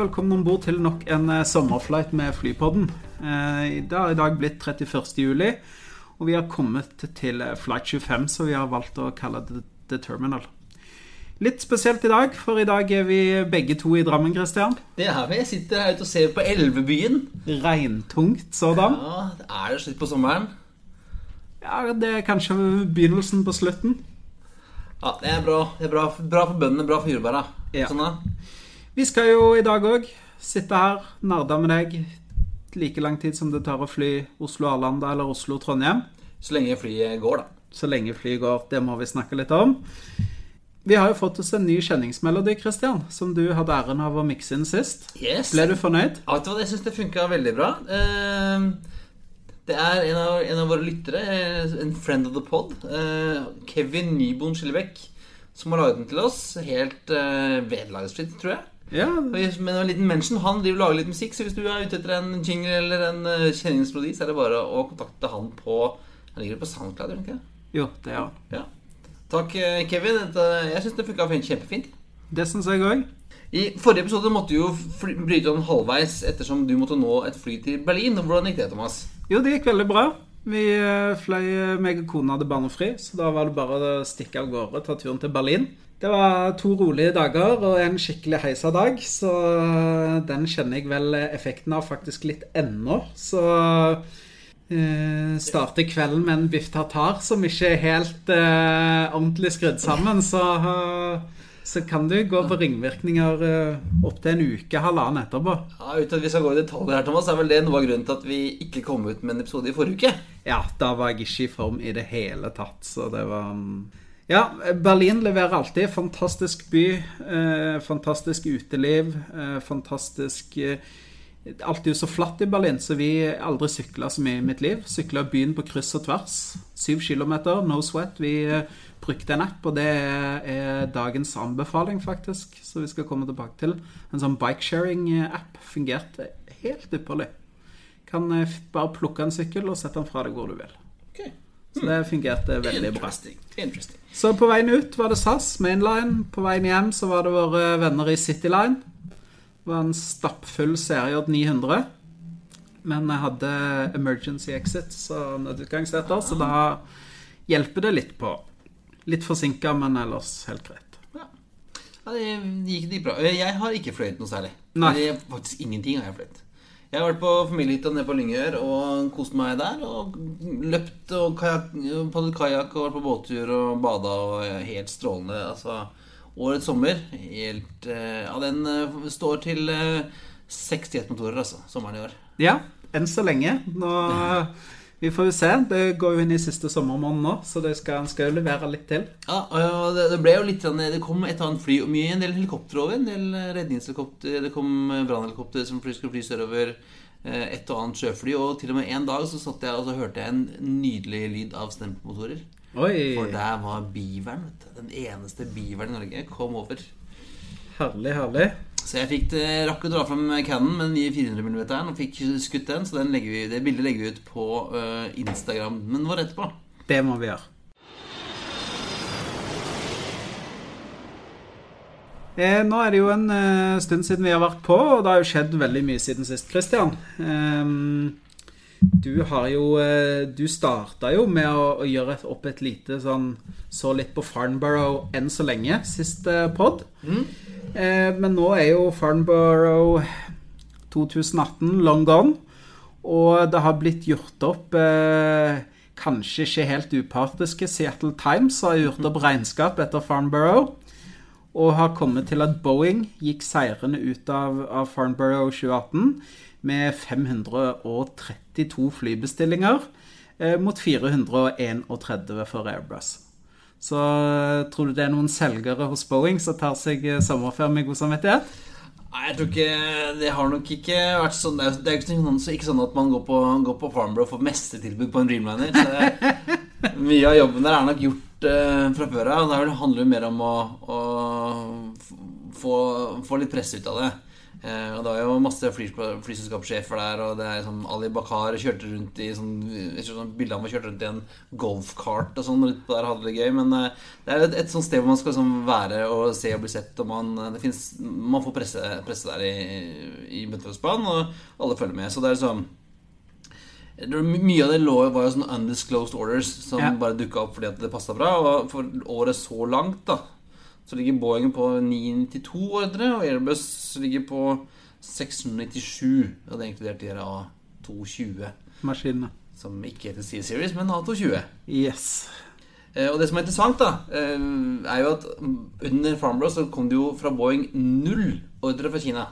Velkommen om bord til nok en eh, sommerflight med Flypodden. Eh, Det har i dag blitt 31. juli, og vi har kommet til eh, flight 25, så vi har valgt å kalle det The Terminal. Litt spesielt i dag, for i dag er vi begge to i Drammen, Christian. Det er vi. Jeg sitter her ute og ser på Elvebyen. Regntungt sådan. Ja, Er det slutt på sommeren? Ja, det er kanskje begynnelsen på slutten. Ja, Det er bra. Det er bra, bra for bøndene, bra for jordbæra. Ja. Sånn da. Vi skal jo i dag òg sitte her, nerde med deg, like lang tid som det tar å fly Oslo-Arlanda eller Oslo-Trondheim. Så lenge flyet går, da. så lenge flyet går. Det må vi snakke litt om. Vi har jo fått oss en ny kjenningsmelodi, Christian, som du hadde æren av å mikse inn sist. Yes. Ble du fornøyd? Ja, vet Jeg syns det funka veldig bra. Eh, Det er en av, en av våre lyttere, eh, en friend of the pod, eh, Kevin Nyboen Skillebekk, som har laget den til oss. Helt eh, vederlagsfritt, tror jeg. Ja. Men en liten mention, Han driver og lager litt musikk, så hvis du er ute etter en jingle eller en eh, kjenningsmelodi, så er det bare å kontakte han på Han ligger på SoundCloud, gjør han ikke det? Jo, det er han. Ja. Takk, eh, Kevin. Jeg syns det funka kjempefint. Det syns jeg òg. I forrige episode måtte du jo bryte om halvveis ettersom du måtte nå et fly til Berlin. Hvordan gikk det, Thomas? Jo, det gikk veldig bra. Vi eh, fløy meg og kona hadde barnefri, så da var det bare å stikke av gårde, ta turen til Berlin. Det var to rolige dager og en skikkelig heisa dag, så den kjenner jeg vel effekten av faktisk litt ennå. Så eh, starter kvelden med en biff tartar som ikke er helt eh, ordentlig skrudd sammen, så, eh, så kan du gå på ringvirkninger uh, opptil en uke, halvannen etterpå. Ja, Uten at vi skal gå i detaljer her, Thomas, er vel det noe av grunnen til at vi ikke kom ut med en episode i forrige uke? Ja, da var jeg ikke i form i det hele tatt, så det var mm, Ja, Berlin leverer alltid. Fantastisk by. Eh, fantastisk uteliv. Eh, fantastisk eh, jo så flatt i Berlin, så vi aldri sykla så mye i mitt liv. Sykla byen på kryss og tvers. Syv kilometer, no sweat. Vi eh, brukte en app, og det er dagens anbefaling, faktisk. Så vi skal komme tilbake til. En sånn bikesharing-app fungerte helt ypperlig. Kan eh, bare plukke en sykkel og sette den fra deg hvor du vil. Ok. Så det fungerte veldig bra. Interesting. Så på veien ut var det SAS, Mainline. På veien hjem så var det våre venner i Cityline. Det var en stappfull Seriod 900. Men jeg hadde emergency exit, så nødutgangsetter, så da hjelper det litt på. Litt forsinka, men ellers helt greit. Ja. Ja, det gikk det bra. Jeg har ikke fløyet noe særlig. Nei. Eller faktisk ingenting har jeg fløyet. Jeg har vært på familiehytta nede på Lyngør og kost meg der. Og løpt og kajak, padlet kajakk og vært på båttur og bada og helt strålende. Altså, årets sommer helt eh, Ja, den eh, står til eh, 60 jetmotorer, altså, sommeren i år. Ja, enn så lenge. Nå, vi får jo se. Det går jo inn i siste sommermåned nå, så det skal, skal jo levere litt til. Ja, og det, det ble jo litt Det kom et annet fly og mye, en del helikopter over. En del redningshelikopter. Det kom brannhelikopter som fly- skulle fly sørover. eh, Et og annet sjøfly. Og til og med en dag så satt jeg og så hørte jeg en nydelig lyd av stempemotorer. Oi, For der var biveren. Den eneste biveren i Norge kom over. Herlig, herlig. Så jeg fikk det, rakk å dra fram Cannon med den nye 400 mm og fikk skutt den. Så den legger vi, det bildet legger vi ut på uh, Instagram. Men vår etterpå. Det må vi gjøre. Eh, nå er det jo en eh, stund siden vi har vært på, og det har jo skjedd veldig mye siden sist, Christian. Ehm, du har jo eh, Du starta jo med å, å gjøre et, opp et lite sånn Så litt på Farnborough enn så lenge, siste pod. Eh, men nå er jo Farnborough 2018 long gone. Og det har blitt gjort opp eh, kanskje ikke helt upartiske Seattle Times har gjort opp regnskap etter Farnborough. Og har kommet til at Boeing gikk seirende ut av, av Farnborough 2018 med 532 flybestillinger eh, mot 431 for Airbus. Så eh, tror du det er noen selgere hos Boeing som tar seg eh, sommerferie med god samvittighet? Nei, jeg tror ikke Det har nok ikke vært sånn Det er, er ikke, ikke sånn at man går på, går på Farmbro og får mestetilbud på en Dreamliner. Så det, mye av jobben der er nok gjort uh, fra før av. Det handler jo mer om å, å få, få, litt press ut av det. Eh, og Det var jo masse fly, flyselskapssjefer der, og det er sånn Ali Bakar kjørte rundt i sånn, sånn bilde av ham kjørte rundt i en golfkart og sånn. Og der hadde det gøy Men eh, det er et, et sånt sted hvor man skal sånn, være og se og bli sett. Og man, det finnes, man får presse, presse der i, i Bøttefossbanen, og alle følger med. Så det er sånn mye av det lå, var jo sånne undisclosed orders som ja. bare dukka opp fordi at det passa bra. Og for året så langt, da så ligger Boeing på 992 ordre, og Airbus ligger på 697. Og det er inkludert de A220. Maskinene. Som ikke heter C-Series, men A220. Yes. Eh, og det som er interessant, da, eh, er jo at under Farmbrow så kom det jo fra Boeing null ordre fra Kina.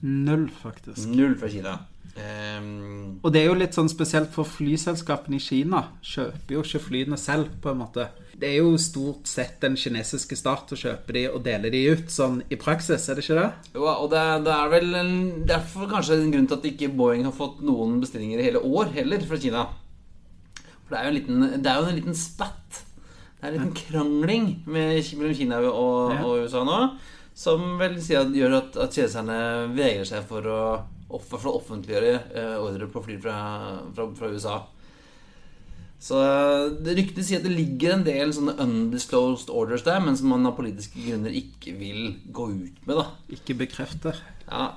Null, faktisk. Null fra Kina. Um, og det er jo litt sånn spesielt for flyselskapene i Kina. Kjøper jo ikke flyene selv, på en måte. Det er jo stort sett den kinesiske stat å kjøpe de og dele de ut, sånn i praksis, er det ikke det? Jo, og det, det er vel en, derfor kanskje en grunn til at ikke Boeing har fått noen bestillinger i hele år heller fra Kina. For det er jo en liten, det er jo en liten spatt. Det er en liten krangling mellom Kina og, og, USA nå, som vel sier at, gjør at, at kineserne vegrer seg for å for å offentliggjøre uh, ordre på fly fra, fra, fra, USA. Så det Ryktet sier at det ligger en del sånne undisclosed orders der, men som man av politiske grunner ikke vil gå ut med. da Ikke bekrefter. Ja.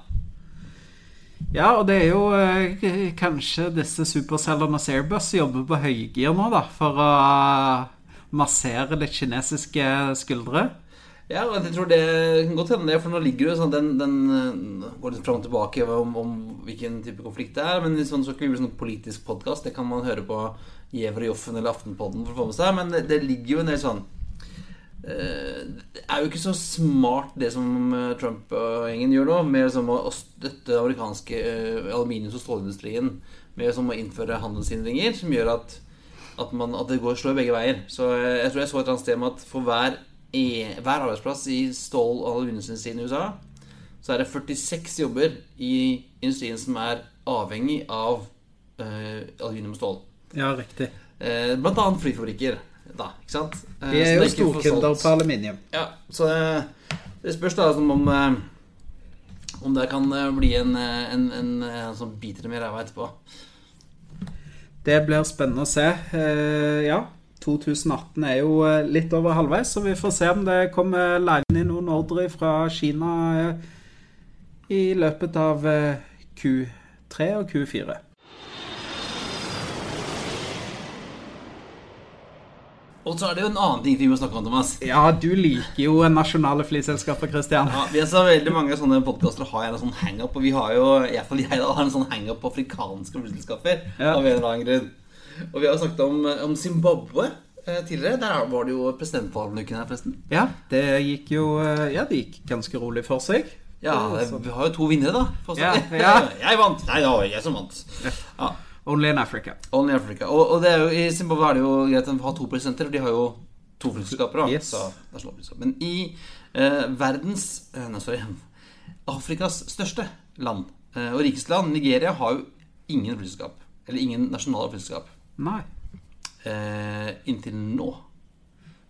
Ja, og det er jo eh, kanskje disse supercellene hos Airbus jobber på høygir nå, da, for å massere litt kinesiske skuldre. Ja, jeg tror det kan godt hende det, for nå ligger jo sånn Den, den eh, går litt fram og tilbake om, om, hvilken type konflikt det er. Men hvis man skal gjøre bli sånn politisk podkast, det kan man høre på Gjever og Joffen eller Aftenpodden for å få med seg. Men det, det ligger jo en del sånn uh, Det er jo ikke så smart det som eh, Trump og gjengen gjør nå, med liksom å, støtte amerikanske aluminiums- og stålindustrien med liksom å innføre handelshindringer, som gjør at, at, man, at det går slår begge veier. Så jeg tror jeg så et eller annet sted med at for hver er, hver arbeidsplass i stål- og aluminiumsindustrien i USA, så er det 46 jobber i industrien som er avhengig av uh, aluminium og stål. Ja, riktig. Uh, blant annet flyfabrikker. Da, ikke sant? Uh, De er jo storkunder på aluminium. Ja, så det, det spørs da som om, om det kan bli en, en, en, en som biter dem i ræva etterpå. Det blir spennende å se. ja, 2018 er jo eh, litt over halvveis, så vi får se om det kommer lagd inn noen ordre fra Kina eh, i løpet av eh, Q3 og Q4. Og så er det jo en annen ting vi må snakke om, Thomas. Ja, du liker jo nasjonale flyselskaper, Christian. Ja, vi har så veldig mange sånne podkaster har en sånn hangup, og vi har jo, i hvert fall jeg da, har en sånn hangup på afrikanske flyselskaper. Ja. Av en eller annen grunn. Og vi har snakket om, om Zimbabwe eh, tidligere. Der var det jo presidentvalg her, forresten. Ja, det gikk jo eh, Ja, det gikk ganske rolig for seg. Ja, vi har jo to vinnere, da. Ja, ja. jeg vant! Nei, det var jeg som vant. Ja. Only in Africa. Only in Africa. Og, og jo, i Zimbabwe er det jo greit å ha to presidenter, for de har jo to flyselskaper. Yes. Men i eh, verdens eh, Nei, sorry Afrikas største land eh, og rikeste land, Nigeria, har jo ingen flyselskap. Eller ingen nasjonale flyselskap. Nei. Eh, inntil nå.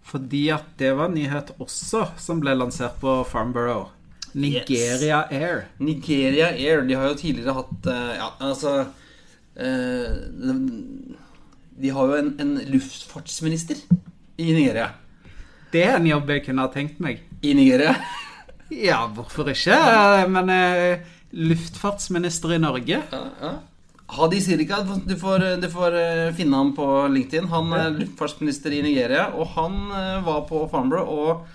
Fordi at det var en nyhet også som ble lansert på Farnborough. Nigeria yes. Air. Nigeria Air. De har jo tidligere hatt uh, Ja, altså uh, de, har jo en, en, luftfartsminister i Nigeria. Det er en jobb jeg kunne ha tenkt meg. I Nigeria? ja, hvorfor ikke? Men uh, luftfartsminister i Norge? Ja, ja. Hadi Sirika, du får, du får, eh, finne ham på LinkedIn. Han er luftfartsminister i Nigeria. Og han eh, var på Farnborough og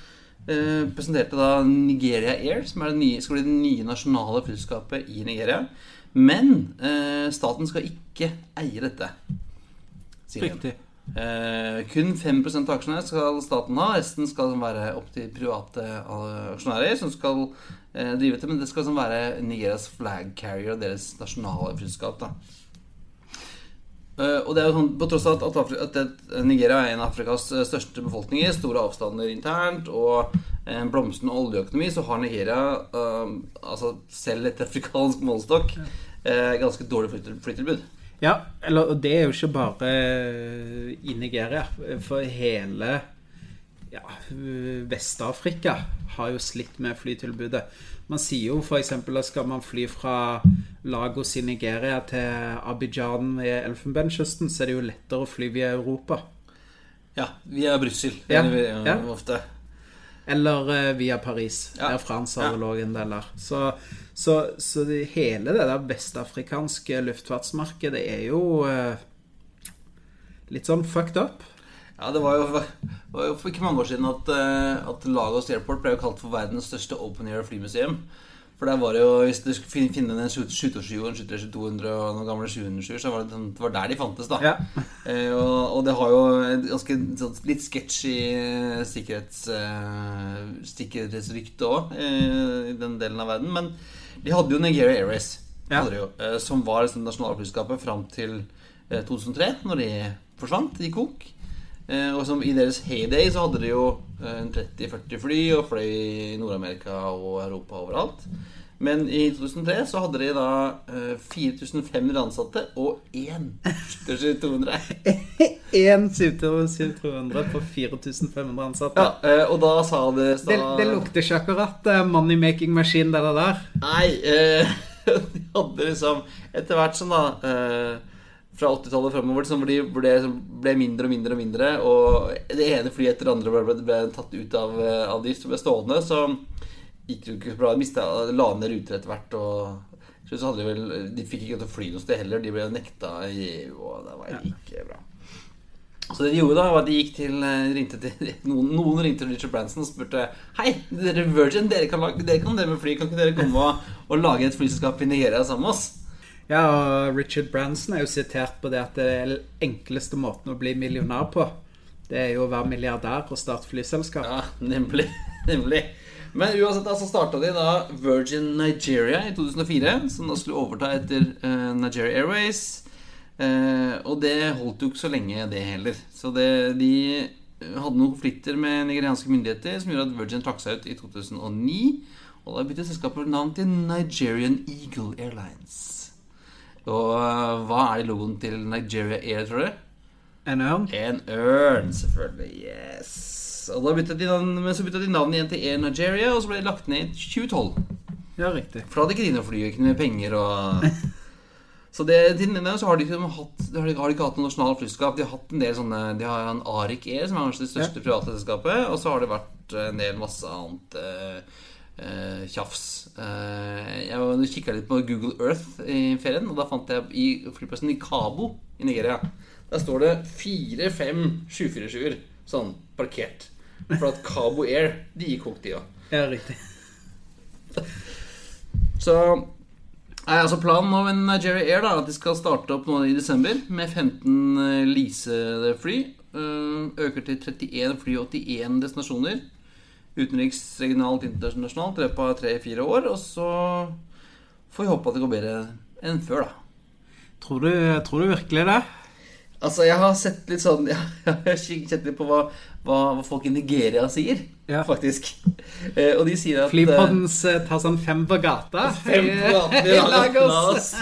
eh, presenterte da Nigeria Air, som er det nye, skal bli det nye nasjonale flyselskapet i Nigeria. Men eh, staten skal ikke eie dette. Riktig. Eh, kun 5 av aksjene skal staten ha. Resten skal være opp til private aksjonærer som skal drive til. Men det skal liksom være Nigerias flag carrier og deres nasjonale flyselskap. Eh, og det er jo sånn, På tross av at, Afri- at Nigeria er en av Afrikas eh, største befolkninger, store avstander internt og en blomstrende oljeøkonomi, så har Nigeria, uh, altså selv etter afrikansk målestokk, uh, ganske dårlig flyt- flytilbud. Ja, eller, og det er jo ikke bare eh, i Nigeria. For hele ja, Vest-Afrika har jo slitt med flytilbudet. Man sier jo f.eks. at skal man fly fra Lagos i Nigeria til Abidjan ved Elfenbenskysten, så er det jo lettere å fly via Europa. Ja, via Brussel. Ja, ja. Ofte. Eller eh, via Paris. Ja. Der France har Ja. vel en del der. Så, så, så det, hele det der vestafrikanske luftfartsmarkedet er jo eh, litt sånn fucked up. Ja, det var jo, var jo for ikke mange år siden at, eh, at Lagos Airport ble jo kalt for verdens største open air flymuseum. For der var det jo, Hvis du skulle finne, finne en 727 og en 737-200 og noen gamle 707, så var det, sånn- det var der de fantes, da. Ja. Eh, og, og det har jo et ganske sånn litt sketchy eh, sikkerhets, eh, sikkerhetsrykte òg eh, i den delen av verden. Men de hadde jo Nigeria Airways, Ja. jo, eh, som var liksom nasjonalflyskapet fram til eh, 2003, når de forsvant i kok. Eh, og som i deres heyday så hadde de jo eh, en 30-40 fly og fløy i Nord-Amerika og Europa overalt. Men i 2003 så hadde de da eh, 4500 ansatte og én 7200. Én 7200 på 4500 ansatte. Ja, eh, og da sa det Det, det lukter ikke akkurat eh, money-making-maskin, det der. Nei, eh, de hadde liksom Etter hvert sånn da eh, Fra 80-tallet fremover som ble, ble, ble mindre og mindre og mindre, og det ene flyet etter det andre ble, ble, ble tatt ut av, eh, av drift og ble stående, så gikk det jo ikke så bra. De la ned ruter etter hvert, og så hadde de vel De fikk ikke lov til å fly noe sted heller. De ble nekta i EU, og det var ikke bra. Så det de gjorde da, var at de gikk til, eh, ringte til noen, noen ringte til Richard Branson og spurte Hei, dere Virgin, dere kan, lage, dere kan det med fly. Kan ikke dere komme og, og lage et flyselskap i Nigeria sammen med oss? Ja, og Richard Branson er jo sitert på det at det er den enkleste måten å bli millionær på. Det er jo å være milliardær og starte flyselskap. Ja, nemlig. nemlig. Men uansett så starta de da Virgin Nigeria i 2004, som da skulle overta etter uh, Nigeria Airways. Uh, og det holdt jo ikke så lenge, det heller. Så det, de hadde noen konflikter med nigerianske myndigheter som gjorde at Virgin trakk seg ut i 2009. Og da byttet selskapet navn til Nigerian Eagle Airlines. Og eh, hva er det logoen til Nigeria Air, tror du? En ørn? En ørn, selvfølgelig. Yes. Og da byttet de navn, men så bytta de navn igjen til Air Nigeria, og så ble det lagt ned i 2012. Ja, riktig. For da hadde ikke de noe fly, ikke noe penger og Så det, til denne så har de, ikke hatt, har de, har de ikke hatt noe nasjonalt flyselskap. De har hatt en del sånne De har en Arik Air, som er kanskje det største private selskapet. Og så har det vært en del masse annet eh, eh, tjafs. Eh, jeg kikka litt på Google Earth i ferien, og da fant jeg i flyplassen i Kabo i Nigeria Der står det fire-fem 747-er sånn parkert. For at Kabo Air, de gikk kokt, de òg. Ja, riktig. Så er altså planen nå med Nigeria Air da, at de skal starte opp nå i desember med 15 eh, leasede fly. Eh, Øker til 31 fly og 81 destinasjoner. Utenriks, regionalt, internasjonalt. I løpet av tre-fire år. Og så får vi håpe at det går bedre enn før, da. Tror du, tror du virkelig det? Altså, jeg har sett litt sånn Jeg har kjent litt på hva, hva, hva folk i Nigeria sier, Ja. faktisk. Eh, og de sier at Flypoddens eh, tar sånn fem på gata. Fem på gaten i i Lagos.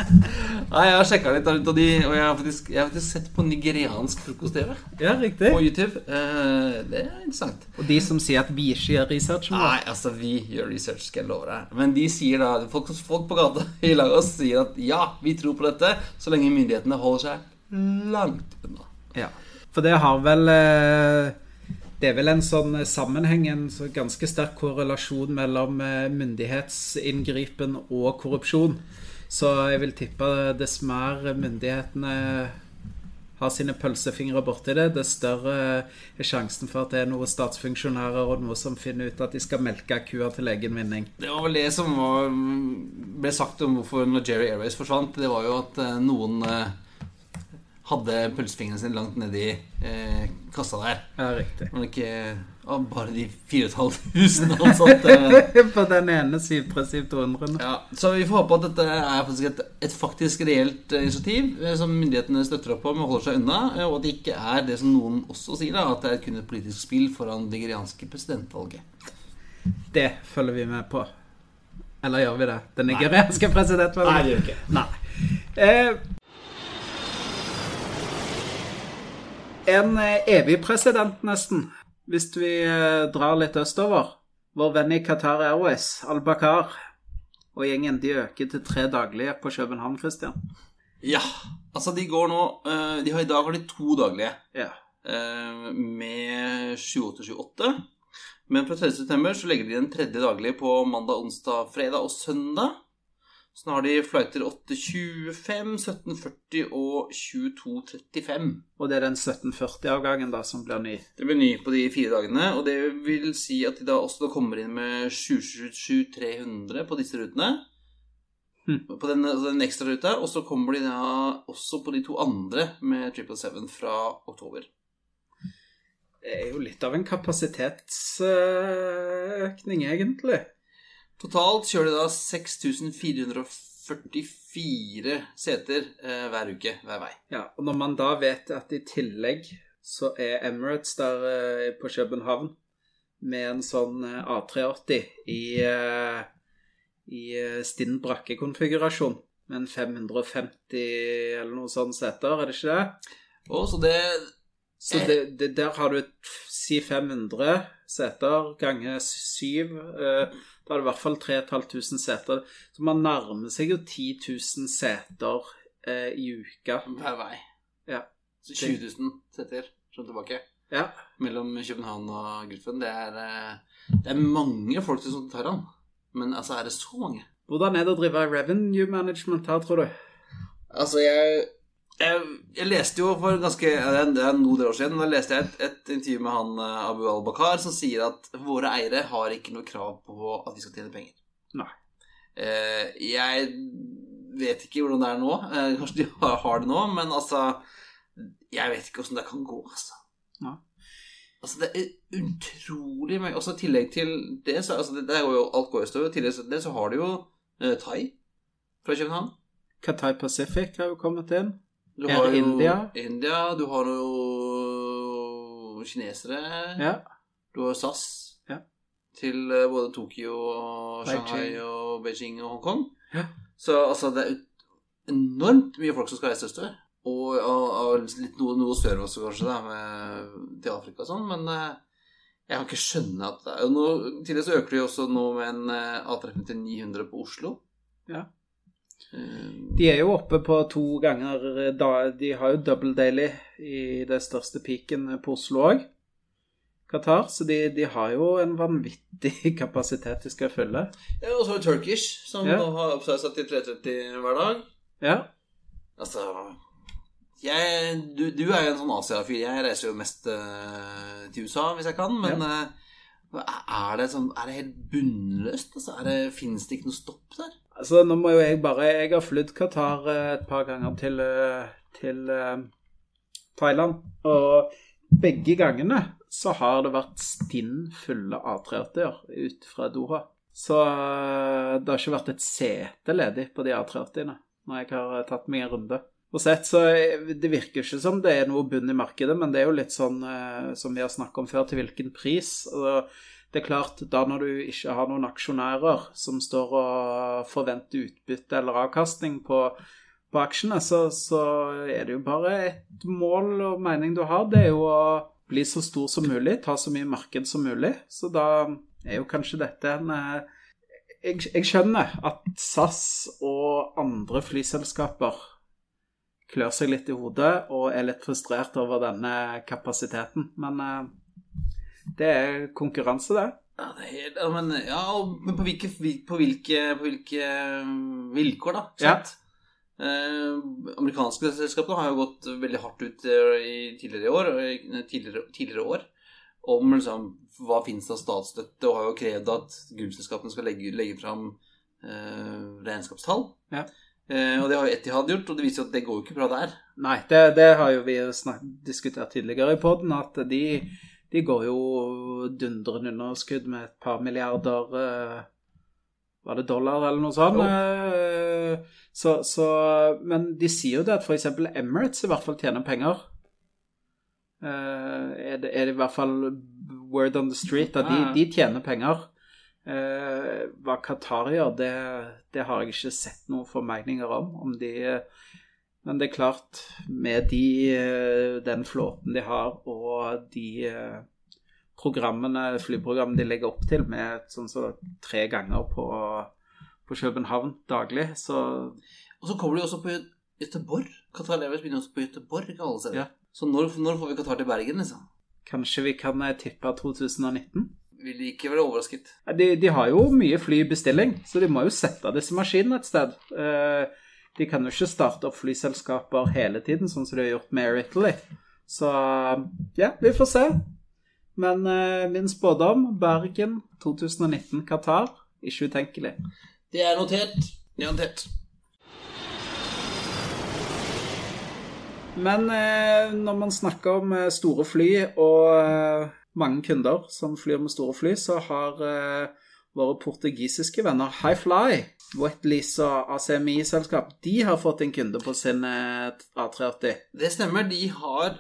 Nei, jeg har sjekka litt, og, de, og jeg, har faktisk, jeg har faktisk sett på nigeriansk frokost-TV Ja, riktig. på YouTube. Eh, det er interessant. Og de som sier at vi ikke gjør research? Med. Nei, altså, vi gjør research, skal jeg love deg. Men de sier da folk, folk på gata i Lagos sier at ja, vi tror på dette, så lenge myndighetene holder seg langt unna. Ja. For det har vel eh, Det er vel en sånn sammenheng, en ganske sterk korrelasjon mellom eh, myndighetsinngripen og korrupsjon. Så jeg vil tippe dess mer myndighetene har sine pølsefingre borti det, dess større er sjansen for at det er noen statsfunksjonærer og noe som finner ut at de skal melke kua til egen vinning. Det var vel det som var, ble sagt om hvorfor Nigeria Airways forsvant. Det var jo at eh, noen eh, hadde pølsefingrene sine langt nedi eh, kassa der. Ja, riktig. Men ikke ah, bare de 4500 ansatte. På den ene Syvpressiv 200. Ja, så vi får håpe at dette er faktisk et, et faktisk reelt eh, initiativ eh, som myndighetene støtter opp om og holder seg unna, eh, og at det ikke er det som noen også sier, da, at det er kun et politisk spill foran det nigerianske presidentvalget. Det følger vi med på. Eller gjør vi det? Det nigerianske presidentvalget? Nei, det gjør vi ikke. Nei. Eh, en eh, evig president, nesten. Hvis vi eh, drar litt østover. Vår venn i Qatar Airways, Al-Bakar, og gjengen de øker til tre daglige på København, Christian. Ja, altså de går nå eh, de har, I dag har de to daglige Ja. med 7-8-7-8. Men fra 3. september så legger de den tredje daglige på mandag, onsdag, fredag og søndag. Så nå har de flighter 8.25, 17.40 og 22.35. Og det er den 1740-avgangen da som blir ny. Det blir ny på de fire dagene, og det vil si at de da også kommer inn med 777-300 på disse rutene. Hm. På den, altså den ekstra ruta, og så kommer de da også på de to andre med 777 fra oktober. Det er jo litt av en kapasitetsøkning, egentlig. Totalt kjører de da 6444 seter eh, hver uke, hver vei. Ja, og når man da vet at i tillegg så er Emirates der eh, på København med en sånn eh, A380 i, eh, i eh, stinn brakkekonfigurasjon med en 550 eller noe sånn seter, er det ikke det? Å, så det Så det, det, der har du si 500 seter ganger 7. Eh, da er det i hvert fall 3500 seter. Så man nærmer seg jo 10 000 seter eh, i uka. hver vei. Ja. Så 20 000 seter frem og tilbake ja. mellom København og Gruffen. Det er, eh, det er mange folk som tar den. Men altså, er det så mange? Hvordan er det å drive revenue management her, tror du? Altså, jeg, jeg, jeg leste jo for ganske det er noen år siden. Da leste jeg et, et intervju med han eh, Abu al-Bakar som sier at våre eiere har ikke noe krav på at vi skal tjene penger. Nei. Eh, jeg vet ikke hvordan det er nå. Eh, kanskje de har, har det nå, men altså Jeg vet ikke åssen det kan gå, altså. Nei. Altså, det er utrolig mye Også i tillegg til det, så altså, det, det er jo alt går i støv. I tillegg til det så har du jo eh, Thai fra København. Qatar Pacific har jo kommet inn. Du har jo India. India, du har jo kinesere. Ja. Du har SAS Ja. til eh, både Tokyo, og Shanghai, Beijing. og Beijing og Hongkong. Ja. Så altså, det er enormt mye folk som skal reise østover. Og, og, og litt noe, noe sør også, kanskje, da, med, til Afrika og sånn. Men eh, jeg kan ikke skjønne at det er nå, Tidligere så øker de også nå med en eh, A350 til 900 på Oslo. Ja. Eh, De er jo oppe på to ganger da, De har jo double daily i det største peaken på Oslo òg. Qatar. Så de, de har jo en vanvittig kapasitet de skal følge. Ja, og så har vi Turkish, som Ja. har oppsagt til 330 hver dag. Ja. Altså jeg, du, du er jo en sånn Asia-fyr. Jeg reiser jo mest eh, til USA hvis jeg kan. Men eh, er, det sånn, er det helt bunnløst? Altså, Fins det ikke noe stopp der? Altså, nå må jo jeg bare Jeg har flydd Qatar eh, et par ganger til, eh, til eh, Thailand. Og begge gangene så har det vært stinn fulle A380-er ut fra Doha. Så det har ikke vært et sete ledig på de A380-ene når jeg har tatt meg en runde. Og sett, så Det virker ikke som det er noe bunn i markedet, men det er jo litt sånn som vi har snakket om før, til hvilken pris. Og det er klart, da når du ikke har noen aksjonærer som står og forventer utbytte eller avkastning på, på aksjene, så, så er det jo bare et mål og mening du har. Det er jo å bli så stor som mulig, ta så mye marked som mulig. Så da er jo kanskje dette en eh, jeg, jeg skjønner at SAS og andre flyselskaper klør seg litt i hodet og er litt frustrert over denne kapasiteten. Men eh, det er konkurranse, det. Ja, det er helt, ja, men, ja, men på hvilke, på hvilke, på hvilke mm, vilkår, da? Ja. Sant? Eh, amerikanske selskaper har jo gått veldig hardt ut eh, i tidligere, år, tidligere, tidligere år om liksom, hva finnes av statsstøtte, og har jo krevd at gullselskapene skal legge, legge fram eh, regnskapstall. Ja. Eh, og det har jo Etihad gjort, og det viser at det går jo ikke bra der. Nei, det, det har jo vi diskutert tidligere i poden, at de, de, går jo dundrende underskudd med et par milliarder uh, Var det dollar eller noe sånt? Uh, så, så, men de sier jo det at f.eks. Emirates i hvert fall tjener penger. Uh, er, det, er, det, i hvert fall word on the street at de, de tjener penger. Eh, hva Qatar gjør, det, det, har jeg ikke sett noen formeninger om. om de, men det er klart, med de, eh, den flåten de har, og de eh, programmene, flyprogrammene de legger opp til, med sånn så tre ganger på, på København daglig, så Og så kommer de også på Göteborg. Qatar Airways begynner også på Göteborg, steder. Ja. Så når, når, får vi Qatar til Bergen, liksom? Kanskje vi kan tippe 2019? vil de ikke være overrasket. De, de, har jo mye fly i bestilling, så de må jo sette disse maskinene et sted. Eh, de kan jo ikke starte opp flyselskaper hele tiden, sånn som de har gjort med Air Italy. Så ja, vi får se. Men eh, min spådom, Bergen 2019 Qatar, ikke utenkelig. Det er notert. Det er notert. Men eh, når man snakker om store fly og mange kunder som flyr med store fly, så har uh, våre portugisiske venner Highfly, Wetlease og ACMI-selskap, de har fått en kunde på sin uh, A380. Det stemmer. De har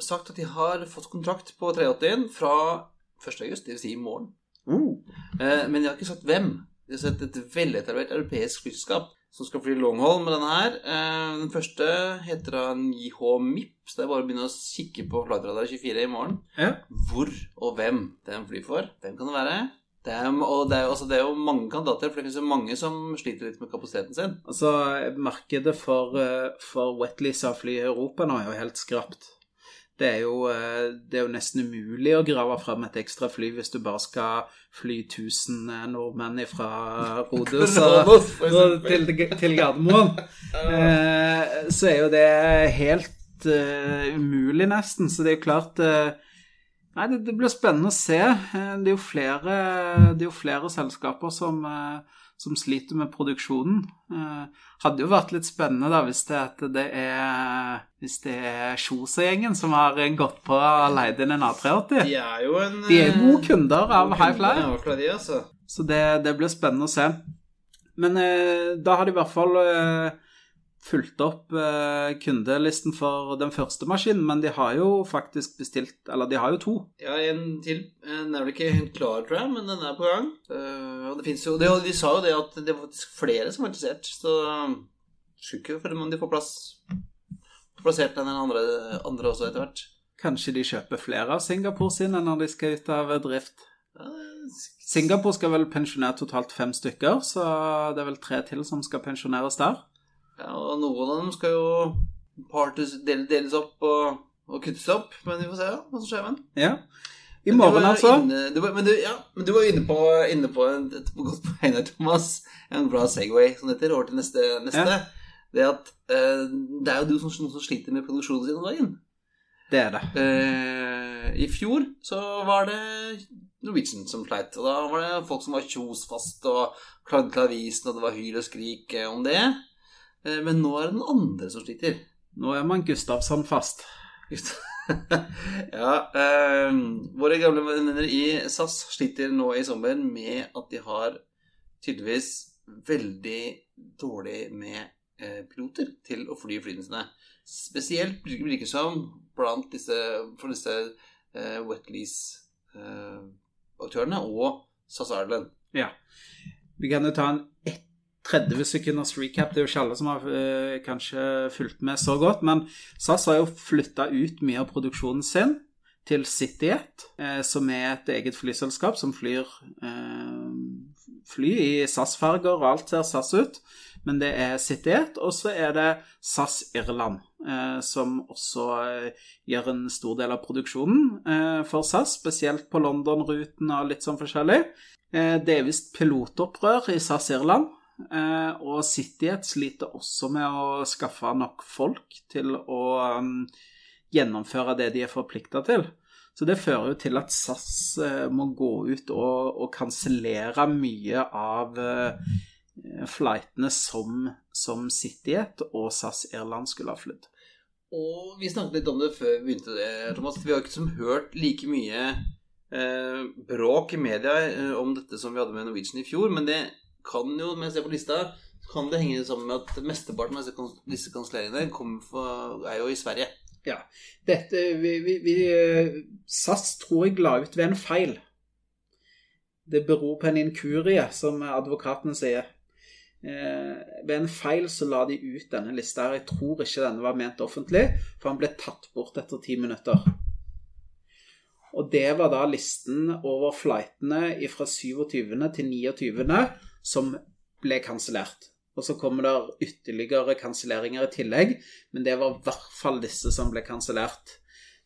sagt at de har fått kontrakt på 380-en fra 1. august, dvs. Si i morgen. Uh. Uh, men de har ikke sagt hvem. De har sett et veletablert europeisk flyselskap som skal fly longhold med denne her. Eh, den første heter da JH MIP, så det er bare å begynne å kikke på Flightradar 24 i morgen. Ja. Hvor og hvem den flyr for. Hvem kan det være? Det er, og det er, altså, det er, jo mange kandidater, for det finnes jo mange som sliter litt med kapasiteten sin. Altså, Markedet for, for for av fly i Europa nå er jo helt skrapt. Det er, jo, eh, det er, jo, nesten umulig å grave frem et ekstra fly hvis du bare skal fly 1000 eh, nordmenn fra Rodos til, til Gardermoen. Eh, så er jo det helt umulig, nesten. Så det er jo klart Nei, det, det, blir spennende å se. Det er jo flere, det er jo flere selskaper som som sliter med produksjonen. Eh, hadde jo vært litt spennende da hvis det, det er hvis det er Kjosa-gjengen som har gått på og leid inn en A380. De er jo en De er gode kunder av High Fly. altså. Så det, det, blir spennende å se. Men eh, da har de i hvert fall eh, fulgt opp eh, kundelisten for den første maskinen, men de har jo faktisk bestilt Eller de har jo to. Ja, en til. Den er vel ikke helt klar, tror jeg, men den er på gang. Uh, og det fins jo det, De sa jo det at det var faktisk flere som var interessert, så skulle ikke for om de får plass plassert den andre, andre også etter hvert. Kanskje de kjøper flere av Singapore sine når de skal ut av drift? Singapore skal vel pensjonere totalt fem stykker, så det er vel tre til som skal pensjoneres der. Ja, og noen av dem skal jo parties deles opp og, og kuttes opp, men vi får se ja, hva som skjer med den. Ja. I morgen, altså. Inne, du var, men, du, ja, men du var inne på, inne på et, et godt poeng der, Thomas. En bra Segway, som det heter, over til neste. neste. Ja. Det at uh, det er jo du som, som sliter med produksjonen sin om dagen. Det er det. Uh, I fjor så var det Norwegian som sleit. Og da var det folk som var kjosfast og klagde til avisen, og det var hyl og skrik om det. Eh, men nå er det den andre som sliter. Nå er man Gustavsson fast. ja. Eh, våre gamle venner i SAS sliter nå i sommer med at de har tydeligvis veldig dårlig med eh, piloter til å fly flyene sine. Spesielt virker det som blant disse, for disse eh, wetlease-aktørene eh, og SAS Ireland. Ja. Vi kan jo ta en ett 30 sekunders recap. Det er jo ikke alle som har eh, kanskje fulgt med så godt. Men SAS har jo flytta ut mye av produksjonen sin til CityJet, eh, som er et eget flyselskap som flyr eh, fly i SAS-farger, og alt ser SAS ut. Men det er CityJet, og så er det SAS Irland, eh, som også eh, gjør en stor del av produksjonen eh, for SAS, spesielt på London-ruten og litt sånn forskjellig. Det er visst pilotopprør i SAS Irland, og Cityet sliter også med å skaffe nok folk til å um, gjennomføre det de er forplikta til. Så det fører jo til at SAS eh, må gå ut og, og kansellere mye av eh, eh, flightene som, som CityJet og SAS Irland skulle ha flydd. Og vi snakket litt om det før vi begynte, det, Thomas. Vi har ikke som hørt like mye eh, bråk i media eh, om dette som vi hadde med Norwegian i fjor. Men det kan jo, når jeg ser på lista, kan det henge sammen med at mesteparten av disse, kans kanselleringene er jo i Sverige. Ja. Dette vi, vi, vi, eh, SAS tror jeg la ut ved en feil. Det beror på en inkurie, som advokatene sier. Eh, ved en feil så la de ut denne lista. Jeg tror ikke denne var ment offentlig, for han ble tatt bort etter ti minutter. Og det var da listen over flightene fra 27. til 29. som ble kansellert. Og så kommer det ytterligere kanselleringer i tillegg, men det var i hvert fall disse som ble kansellert.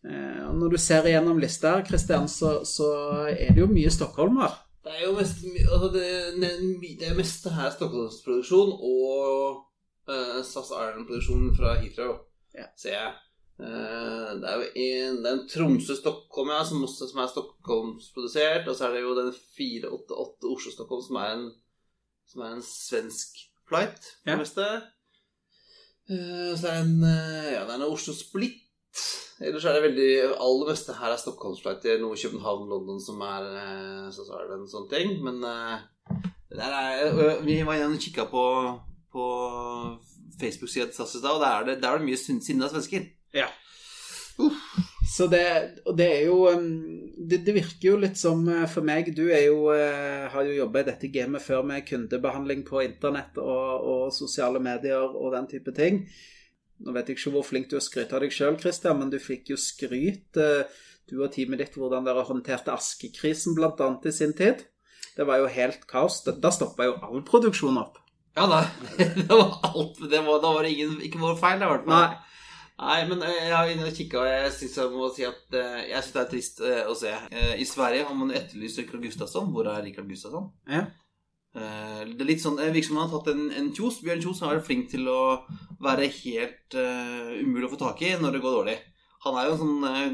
Eh, og når du ser igjennom lista her, Kristian, så, så er det jo mye Stockholm her. Det er jo mest altså det, det er mest her Stockholmsproduksjon og uh, SAS Ireland-produksjon fra Heathrow, Ja. ser jeg. Uh, det er jo en, er Tromsø-Stockholm ja, som, som er Stockholmsprodusert. Og så er det jo den 488 Oslo-Stockholm som, er en- som er en svensk flight, for Ja. meste. Eh, så er det en, uh, ja, det er en Oslo-Split. Ellers er det veldig aller meste her er Stockholmsflight. Det er noe København, London som er eh, Så, så er det en sånn ting. Men det der er Vi var igjen og kikka på, på Facebook-sida til SAS i stad, og der er det, der er det mye sin- sinna svensker. Ja. Så det, og det er jo det, det virker jo litt som uh, for meg Du er jo, uh, har jo jobba i dette gamet før med kundebehandling på internett og, og sosiale medier og den type ting. Nå vet jeg ikke hvor flink du er å skryte av deg sjøl, Christian, men du fikk jo skryt, uh, du og teamet ditt, hvordan dere håndterte askekrisen bl.a. i sin tid. Det var jo helt kaos. Da stoppa jo all produksjon opp. Ja da. Det var alt. Det var, da var det ingen, ikke vår feil, i hvert fall. Nei. Nei, men eh, jeg har inne og kikka, og jeg syns jeg må si at eh, jeg synes det er trist eh, å se. I Sverige har man etterlyst Rikard Gustafsson. Hvor er Rikard Gustafsson? Ja. Det er litt sånn, virker som han har tatt en, en Kjos. Bjørn Kjos har vært flink til å være helt uh, umulig å få tak i når det går dårlig. Han er jo en sånn uh,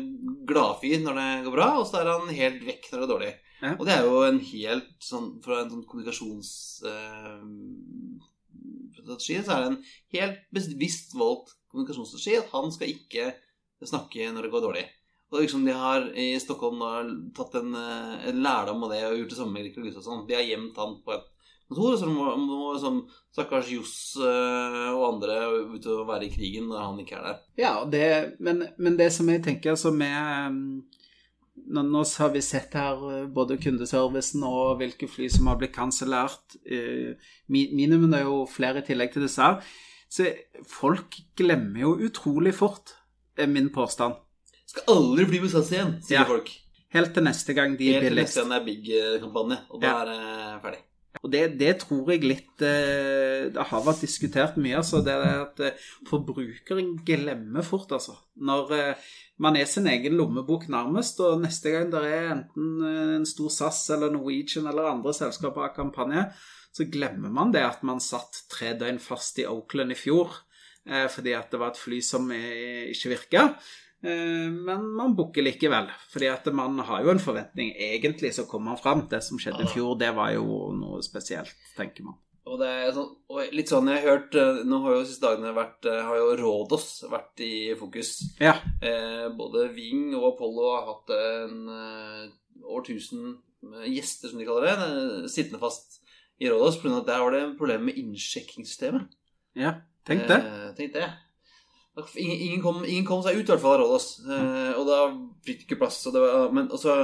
gladfyr når det går bra, og så er han helt vekk når det går dårlig. Ja. Og det er jo en helt sånn Fra en sånn kommunikasjonsstrategi så er det en helt bevisst valgt kommunikasjonsstrategi at han skal ikke snakke når det går dårlig. Og er liksom De har i Stockholm da tatt en, eh, en lærdom av det og gjort det samme med Rikard Gustavsson. De har gjemt han på et kontor, så må, må sånn, stakkars Johs eh, og andre ut og være i krigen når han ikke er der. Ja, det, men, men det som jeg tenker altså med um, nå, nå har vi sett her uh, både kundeservicen og hvilke fly som har blitt kansellert. Mi- minimum er jo flere i tillegg til disse her. Så folk glemmer jo utrolig fort, er min påstand. Skal aldri bli med SAS igjen, sier Ja. folk. Helt til neste gang de er Helt til neste gang det er big-kampanje, og da Ja. er det ferdig. Og det, det tror jeg litt eh, Det har vært diskutert mye, altså. Det er at eh, forbrukeren glemmer fort, altså. Når eh, man er sin egen lommebok nærmest, og neste gang det er enten eh, en stor SAS eller Norwegian eller andre selskaper av kampanje, så glemmer man det at man satt tre døgn fast i Oakland i fjor eh, fordi at det var et fly som eh, ikke virka. Eh, Men man booker likevel, fordi at man har jo en forventning. Egentlig så kommer man fram. Det som skjedde i fjor, det var jo noe spesielt, tenker man. Og det er sånn, og litt sånn jeg har hørt Nå har jo siste dagene vært Har jo Rådås vært i fokus. Ja. Eh, både Ving og Apollo har hatt en årtusen gjester, som de kaller det, sittende fast i Rådås. Pga. at der var det problemer med innsjekkingssystemet. Ja, tenk det. Eh, tenk det. Ingen, ingen, kom, ingen kom seg ut i hvert fall av Rådås. Eh, og da fikk de ikke plass. Og det var, men også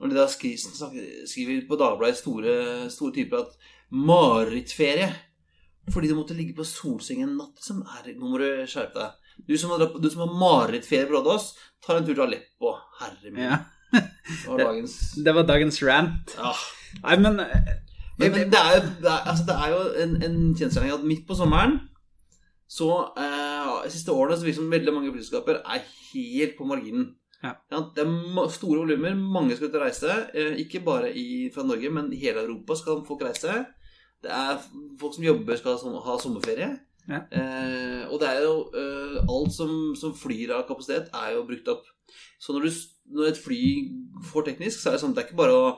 når de da skriver, på Dagbladet store, store typer at marerittferie fordi du måtte ligge på solsengen en natt som er Nå må du skjerpe deg. Du som har, du som har marerittferie på Rådås, tar en tur til Aleppo. Herre min. Ja. Det var dagens Det var dagens rant. ja. Nei, men eh, Men, men det, er, jo- det, er, altså det er jo en, en kjensgjerning at midt på sommeren så eh, siste årene så virker det som veldig mange flyselskaper er helt på marginen. Ja. det er store volumer, mange skal ut og reise. Eh, ikke bare i, fra Norge, men i hele Europa skal folk reise. Det er folk som jobber, skal ha, ha sommerferie. Ja. Eh, og det er jo eh, Alt som, som flyr av kapasitet, er jo brukt opp. Så når, du, når et fly får teknisk, så er det sånn det er ikke bare å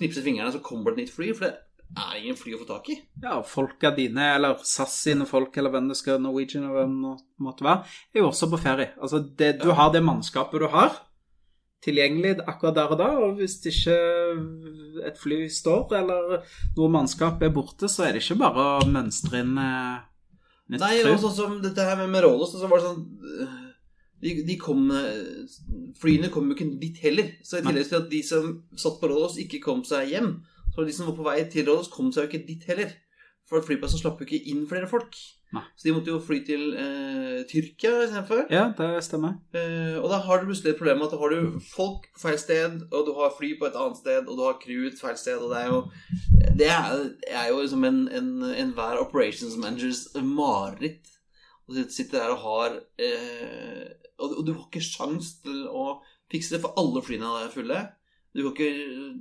knipse fingrene, så kommer det et nytt fly. For det, er ingen fly å få tak i. Ja, folka dine, eller SAS sine folk, eller hvem det skal Norwegian eller hvem det måtte være, er jo også på ferie. Altså, det, du har det mannskapet du har tilgjengelig akkurat der og da, og hvis ikke et fly står, eller noe mannskap er borte, så er det ikke bare å mønstre inn eh, nytt Nei, fly. Nei, sånn som dette her med, Merolos, så var det sånn øh, de, de kom øh, Flyene kom jo ikke dit heller. Så i tillegg til at de som satt på Rolos, ikke kom seg hjem, så de som var på vei til Rådås, kom seg jo ikke dit heller. For flyplassen slapp jo ikke inn flere folk. Nei. Så de måtte jo fly til eh, Tyrkia istedenfor. Ja, det stemmer. Eh, og da har du plutselig et problem med at da har du folk på feil sted, og du har fly på et annet sted, og du har crew et feil sted, og det er jo Det er, er jo liksom en, en, enhver operations managers mareritt. Og du sitter der og har eh, og, du- og du har ikke sjans til å fikse det, for alle flyene er fulle. Du, ikke,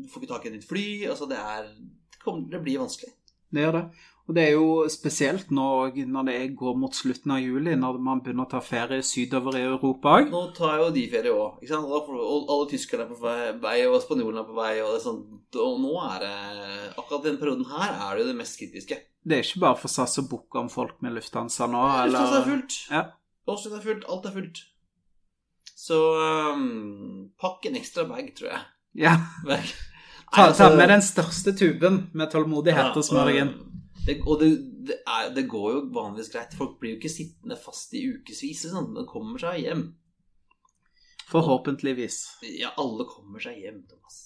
du får ikke tak i et nytt fly. Altså, det er Det, kommer, det blir vanskelig. Det gjør det. Og det er jo spesielt nå når det går mot slutten av juli, når man begynner å ta ferie sydover i Europa òg. Nå tar jo de ferie òg. Og alle tyskerne er på vei, og spanjolene er på vei. Og, sånn, og nå er det Akkurat denne perioden her er det jo det mest kritiske. Det er ikke bare for SAS å booke om folk med Lufthansa nå, eller Lufthansa er fullt. Ja. Åsund er fullt. Alt er fullt. Så um, pakk en ekstra bag, tror jeg. Ja. Ta, altså- ta med den største tuben med tålmodighet og smør deg inn. Det, og det, det, er, det går jo vanligvis greit. Folk blir jo ikke sittende fast i ukevis. Sånn. De kommer seg hjem. Forhåpentligvis. Ja, alle kommer seg hjem, Thomas.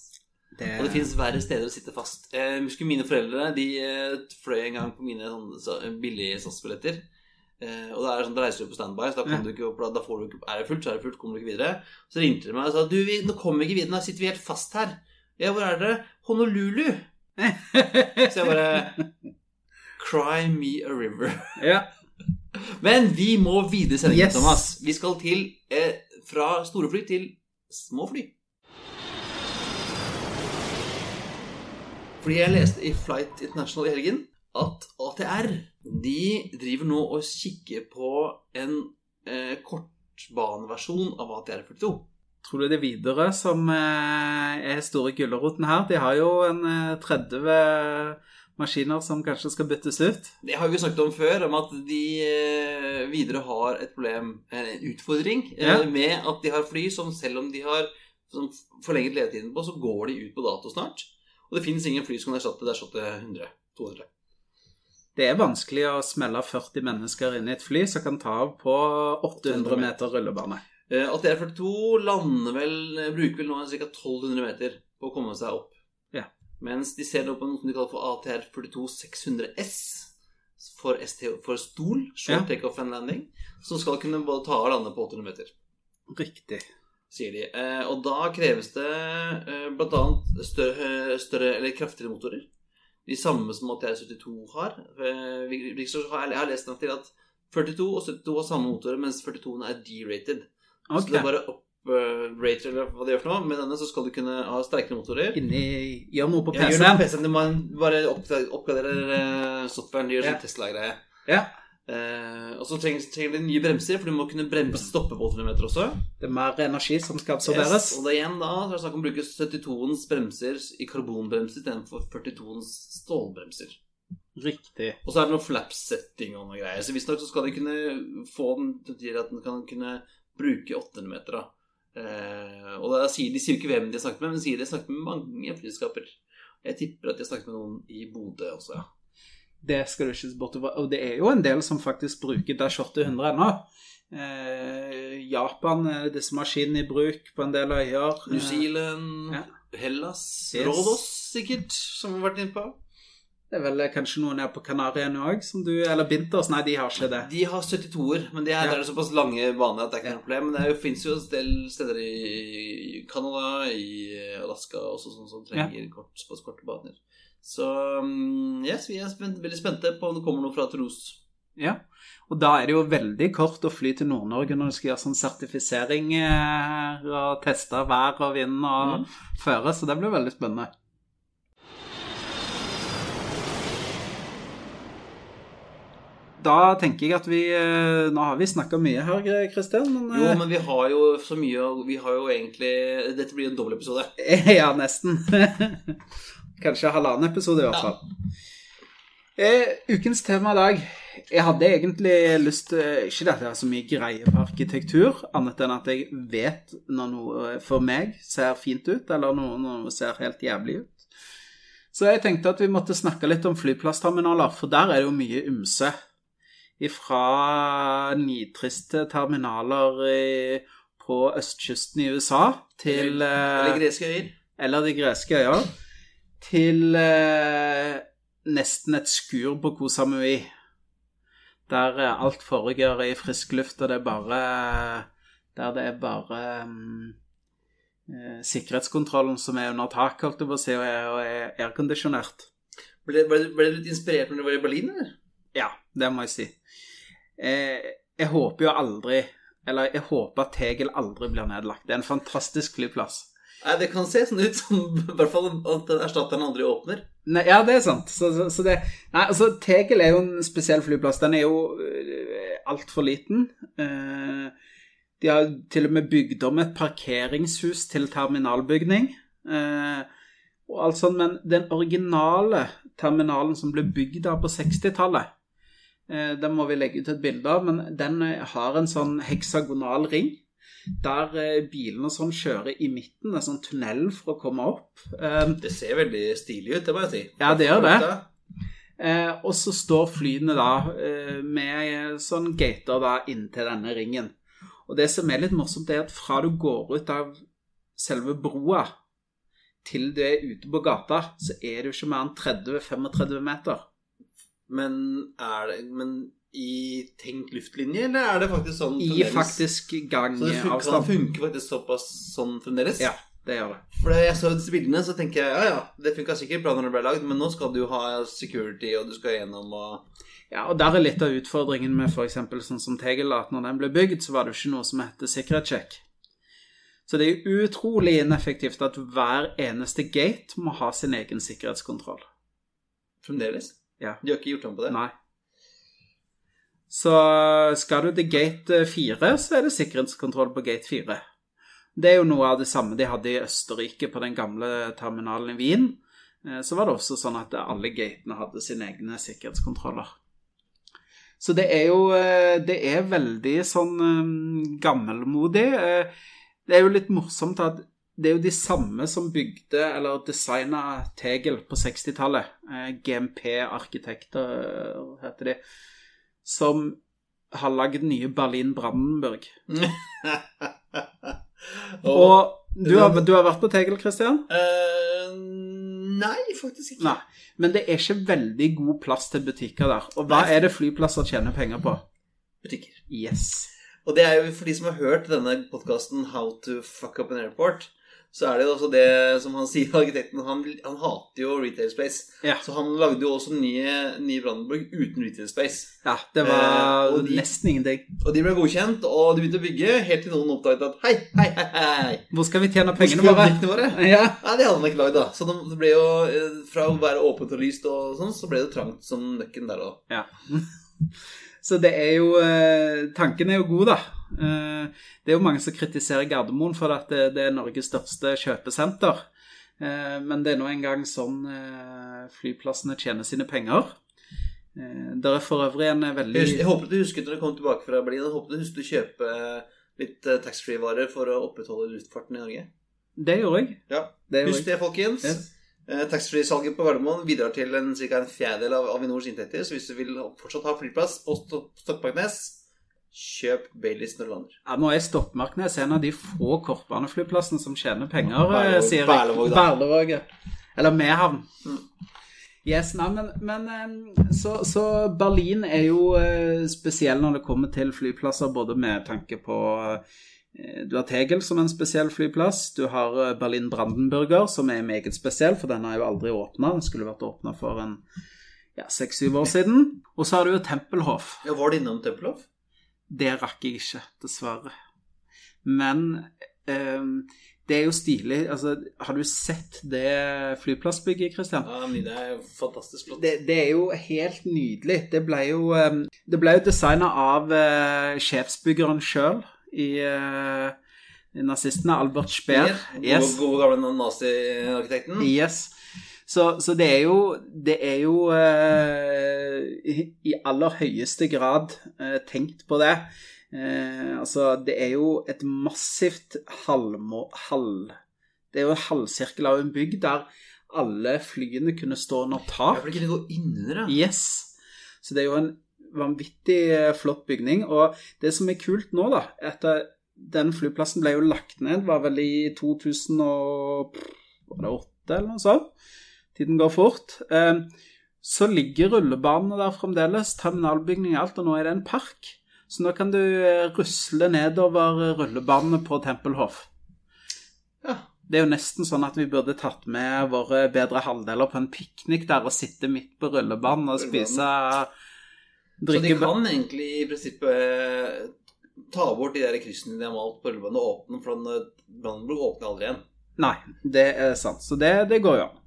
Det, Og det fins verre steder å sitte fast. Eh, Jeg husker mine foreldre de eh, fløy en gang på mine sånne, så, billige SAS-billetter. Eh, og da er det sånn, da reiser du på standby, så da, du ikke, da får du ikke Er det fullt, så er det fullt, kommer du ikke videre. Så ringte de meg og sa du, vi, nå kommer vi ikke videre, nå sitter vi helt fast her. Ja, hvor er dere? Honolulu. Så jeg bare Cry me a river. ja. Men vi må videre sendingen, Yes. Thomas. Vi skal til eh, fra store fly til små fly. Fordi jeg leste i Flight International i helgen at ATR de driver nå og kikker på en eh, kortbaneversjon av ATR 42. Tror du det er Widerøe som eh, er store gulroten her? De har jo en eh, 30 maskiner som kanskje skal byttes ut. Det har vi snakket om før, om at de eh, videre har et problem, en utfordring, eh, Ja. med at de har fly som selv om de har som forlenget levetiden på, så går de ut på dato snart. Og det finnes ingen fly som kan erstatte det erstatte 100. 200. Det er vanskelig å smelle 40 mennesker inn i et fly som kan ta av på 800 meter rullebane. Eh, ATR 42 lander vel, bruker vel nå ca. 1200 meter på å komme seg opp. Ja. Mens de ser nå på noe som de kaller for ATR 42 600S for, ST, for stol, short Ja. takeoff and landing, som skal kunne både ta og lande på 800 meter. Riktig. sier de. Eh, og da kreves det eh, bl.a. Større, større eller kraftigere motorer. De samme som ATR 72 har. Eh, har- jeg har lest nok til at 42 og 72 har samme motorer, mens 42 er derated. Okay. Så det er bare up-rated, eller hva det gjør for noe. Med denne så skal du kunne ha sterkere motorer. Inni Gjør noe på Ja, det på PC-en. PC-en. din bare oppgraderer oppgradere eh, softwaren. Gjør Ja. sånn Tesla-greie. Ja. Eh, og så trenger, trenger de nye bremser, for du må kunne bremse stoppe på 800 meter også. Det er mer energi som skal absorberes. Yes, og da igjen da, så er det snakk om å bruke 72-ens bremser i karbonbremser istedenfor 42-ens stålbremser. Riktig. Og så er det noe flap-setting og noe greier. Så visstnok så skal de kunne få den til at den kan kunne bruke 800 meter, da. Eh, og da sier, De sier jo ikke hvem de har snakket med, men de sier de har snakket med mange flyselskaper. Jeg tipper at de har snakket med noen i Bodø også, ja. Det skal du ikke se bort. Og det er jo en del som faktisk bruker Dash 800 ennå. Eh, Japan er disse maskinene i bruk på en del øyer. New Zealand, ja. Hellas, Yes. Rådås sikkert, som vi har vært inne på. Det er vel kanskje noen her på Kanariøyene òg, som du Eller Binters? Nei, de har ikke det. De har 72-er, men det er, Ja. er det såpass lange baner at det er ikke Ja. noe problem. Men det fins jo en del steder i Canada, i Alaska også, sånn som trenger kort, såpass korte baner. Så um, yes, vi er spent, veldig spente på om det kommer noe fra Tros. Ja. Og da er det jo veldig kort å fly til Nord-Norge når du skal gjøre sånn sertifisering eh, og teste vær og vind og mm. føre, så det blir veldig spennende. Da tenker jeg at vi eh, Nå har vi snakka mye her, Kristian, men, Jo, eh, men vi har jo så mye Vi har jo egentlig Dette blir en dobbel episode. Ja, nesten. Kanskje halvannen episode, i hvert fall. Eh, ukens tema i dag Jeg hadde egentlig lyst til Ikke at jeg har så mye greie på arkitektur, annet enn at jeg vet når noe for meg ser fint ut, eller noe, noe ser helt jævlig ut. Så jeg tenkte at vi måtte snakke litt om flyplassterminaler, for der er det jo mye ymse. Fra nitriste terminaler i, på østkysten i USA til Eller eh, greske øyer. eller de greske øyer, til eh, nesten et skur på Koh Samui. Der eh, alt foregår i frisk luft, og det er bare Der det er bare eh, sikkerhetskontrollen som er under tak, holdt jeg på å si, og er, og er airconditionert. Ble, ble, ble du litt inspirert når du var i Berlin, eller? Ja, det må jeg si. Eh, jeg håper jo aldri Eller jeg håper at Tegel aldri blir nedlagt. Det er en fantastisk flyplass. Nei, det kan se sånn ut som i hvert fall at erstatteren aldri åpner. Nei, ja, det er sant. Så, så, så det, nei, altså, Tegel er jo en spesiell flyplass. Den er jo uh, altfor liten. Eh, de har til og med bygd om et parkeringshus til terminalbygning. Eh, og alt sånt, men den originale terminalen som ble bygd der på 60-tallet, eh, den må vi legge ut et bilde av, men den eh, har en sånn heksagonal ring. Der eh, bilene sånn kjører i midten, en sånn tunnel for å komme opp. Eh, Det ser veldig stilig ut, det må jeg si. Ja, det gjør det. Eh, og så står flyene da eh, med sånn gater da inntil denne ringen. Og det som er litt morsomt, er at fra du går ut av selve broa til du er ute på gata, så er det jo ikke mer enn 30-35 meter. Men er det Men i tenkt luftlinje, eller er det faktisk sånn I fremdeles? faktisk Så det funker, gangavstand. funker faktisk såpass sånn fremdeles? Ja, det gjør det. For da jeg så disse bildene, så tenker jeg ja ja, det funka sikkert bra når det ble lagd, men nå skal du ha security, og du skal gjennom og Ja, og der er litt av utfordringen med f.eks. sånn som Tegel, at når den ble bygd, så var det jo ikke noe som heter sikkerhetssjekk. Så det er jo utrolig ineffektivt at hver eneste gate må ha sin egen sikkerhetskontroll. Fremdeles? Ja. De har ikke gjort om på det? Nei. Så skal du til gate 4, så er det sikkerhetskontroll på gate 4. Det er jo noe av det samme de hadde i Østerrike på den gamle terminalen i Wien. Eh, Så var det også sånn at alle gatene hadde sine egne sikkerhetskontroller. Så det er jo eh, Det er veldig sånn eh, gammelmodig. Det er jo litt morsomt at det er jo de samme som bygde eller designa Tegel på 60-tallet. Eh, GMP-arkitekter eh, heter de. Som har lagd nye Berlin Brandenburg. og, du har, du har vært på Tegel, Christian? Uh, Nei, faktisk ikke. Nei. Men det er ikke veldig god plass til butikker der. Og hva er det flyplasser tjener penger på? Butikker. Yes. Og det er jo for de som har hørt denne podkasten How to fuck up an airport, så er det jo også det som han sier, arkitekten, han, han hater jo retail space. Ja. Så han lagde jo også nye, nye Brandenburg uten retail space. ja det var Eh, de- nesten ingenting. Og de ble godkjent, og de begynte å bygge, helt til noen oppdaget at hei, hei, hei, hei. Hvor skal vi tjene pengene våre? våre? Ja. Nei, det hadde han ikke lagd, da. Så det ble jo, eh, fra å være åpent og lyst og sånn, så ble det trangt som nøkken der òg. Ja. Så det er jo eh, Tanken er jo god, da. Eh, Det er jo mange som kritiserer Gardermoen for at det, er Norges største kjøpesenter. Eh, Men det er nå engang sånn eh, flyplassene tjener sine penger. der Det er for øvrig en veldig Jeg, håpet du husket når du kom tilbake fra Berlin, jeg håper du husket å kjøpe litt taxfree-varer for å opprettholde luftfarten i Norge. Det gjorde jeg. Ja, Det Husk det, folkens. Yes. Taxfree-salget på Gardermoen bidrar til en, ca. en fjerdedel av Avinors inntekter, så hvis du vil fortsatt ha flyplass på Sto- Stokmarknes, kjøp Baileys når du lander. Ja, nå er Stokmarknes en av de få kortbaneflyplassene som tjener penger, Berlevåg- eh, sier jeg. Berlevåg, ja. Eller Mehamn. Mm. Yes, nei, men, men eh, så, så Berlin er jo eh, spesiell når det kommer til flyplasser, både med tanke på Du har Tegel som en spesiell flyplass. Du har Berlin Brandenburger, som er meget spesiell, for den har jo aldri åpna. Den skulle vært åpna for en ja, seks-syv år siden. Og så har du jo Tempelhof. Ja, var du innom Tempelhof? Det rakk jeg ikke, dessverre. Men eh, det er jo stilig. Altså, har du sett det flyplassbygget, Christian? Ja, det er jo fantastisk flott. Det, det er jo helt nydelig. Det ble jo, eh, det ble jo designa av eh, sjefsbyggeren sjøl i eh, nazistene, Albert Speer. Gode, Yes. gode gamle nazi-arkitekten. yes. Så, så det er jo, det er jo eh, i, aller høyeste grad eh, tenkt på det. Eh, altså, det er jo et massivt halvmå... Halv, det er jo en halvsirkel av en bygg der alle flyene kunne stå under Ja, tak. for det kunne gå innunder, ja. Yes. Så det er jo en vanvittig eh, flott bygning. Og det som er kult nå, da, er at eh, den flyplassen ble jo lagt ned, var vel i 2008 eller noe sånt. Tiden går fort. Eh, Så ligger rullebanene der fremdeles, terminalbygning og alt, og nå er det en park. Så nå kan du eh, rusle nedover rullebanene på Tempelhof. ja. Det er jo nesten sånn at vi burde tatt med våre bedre halvdeler på en piknik der og sitte midt på rullebanen og spise Så de kan egentlig i prinsippet eh, ta bort de der kryssene de har malt på rullebanen og åpne, for den blir Brandenburg åpner aldri igjen. Nei, det er sant. Så det, det går jo an.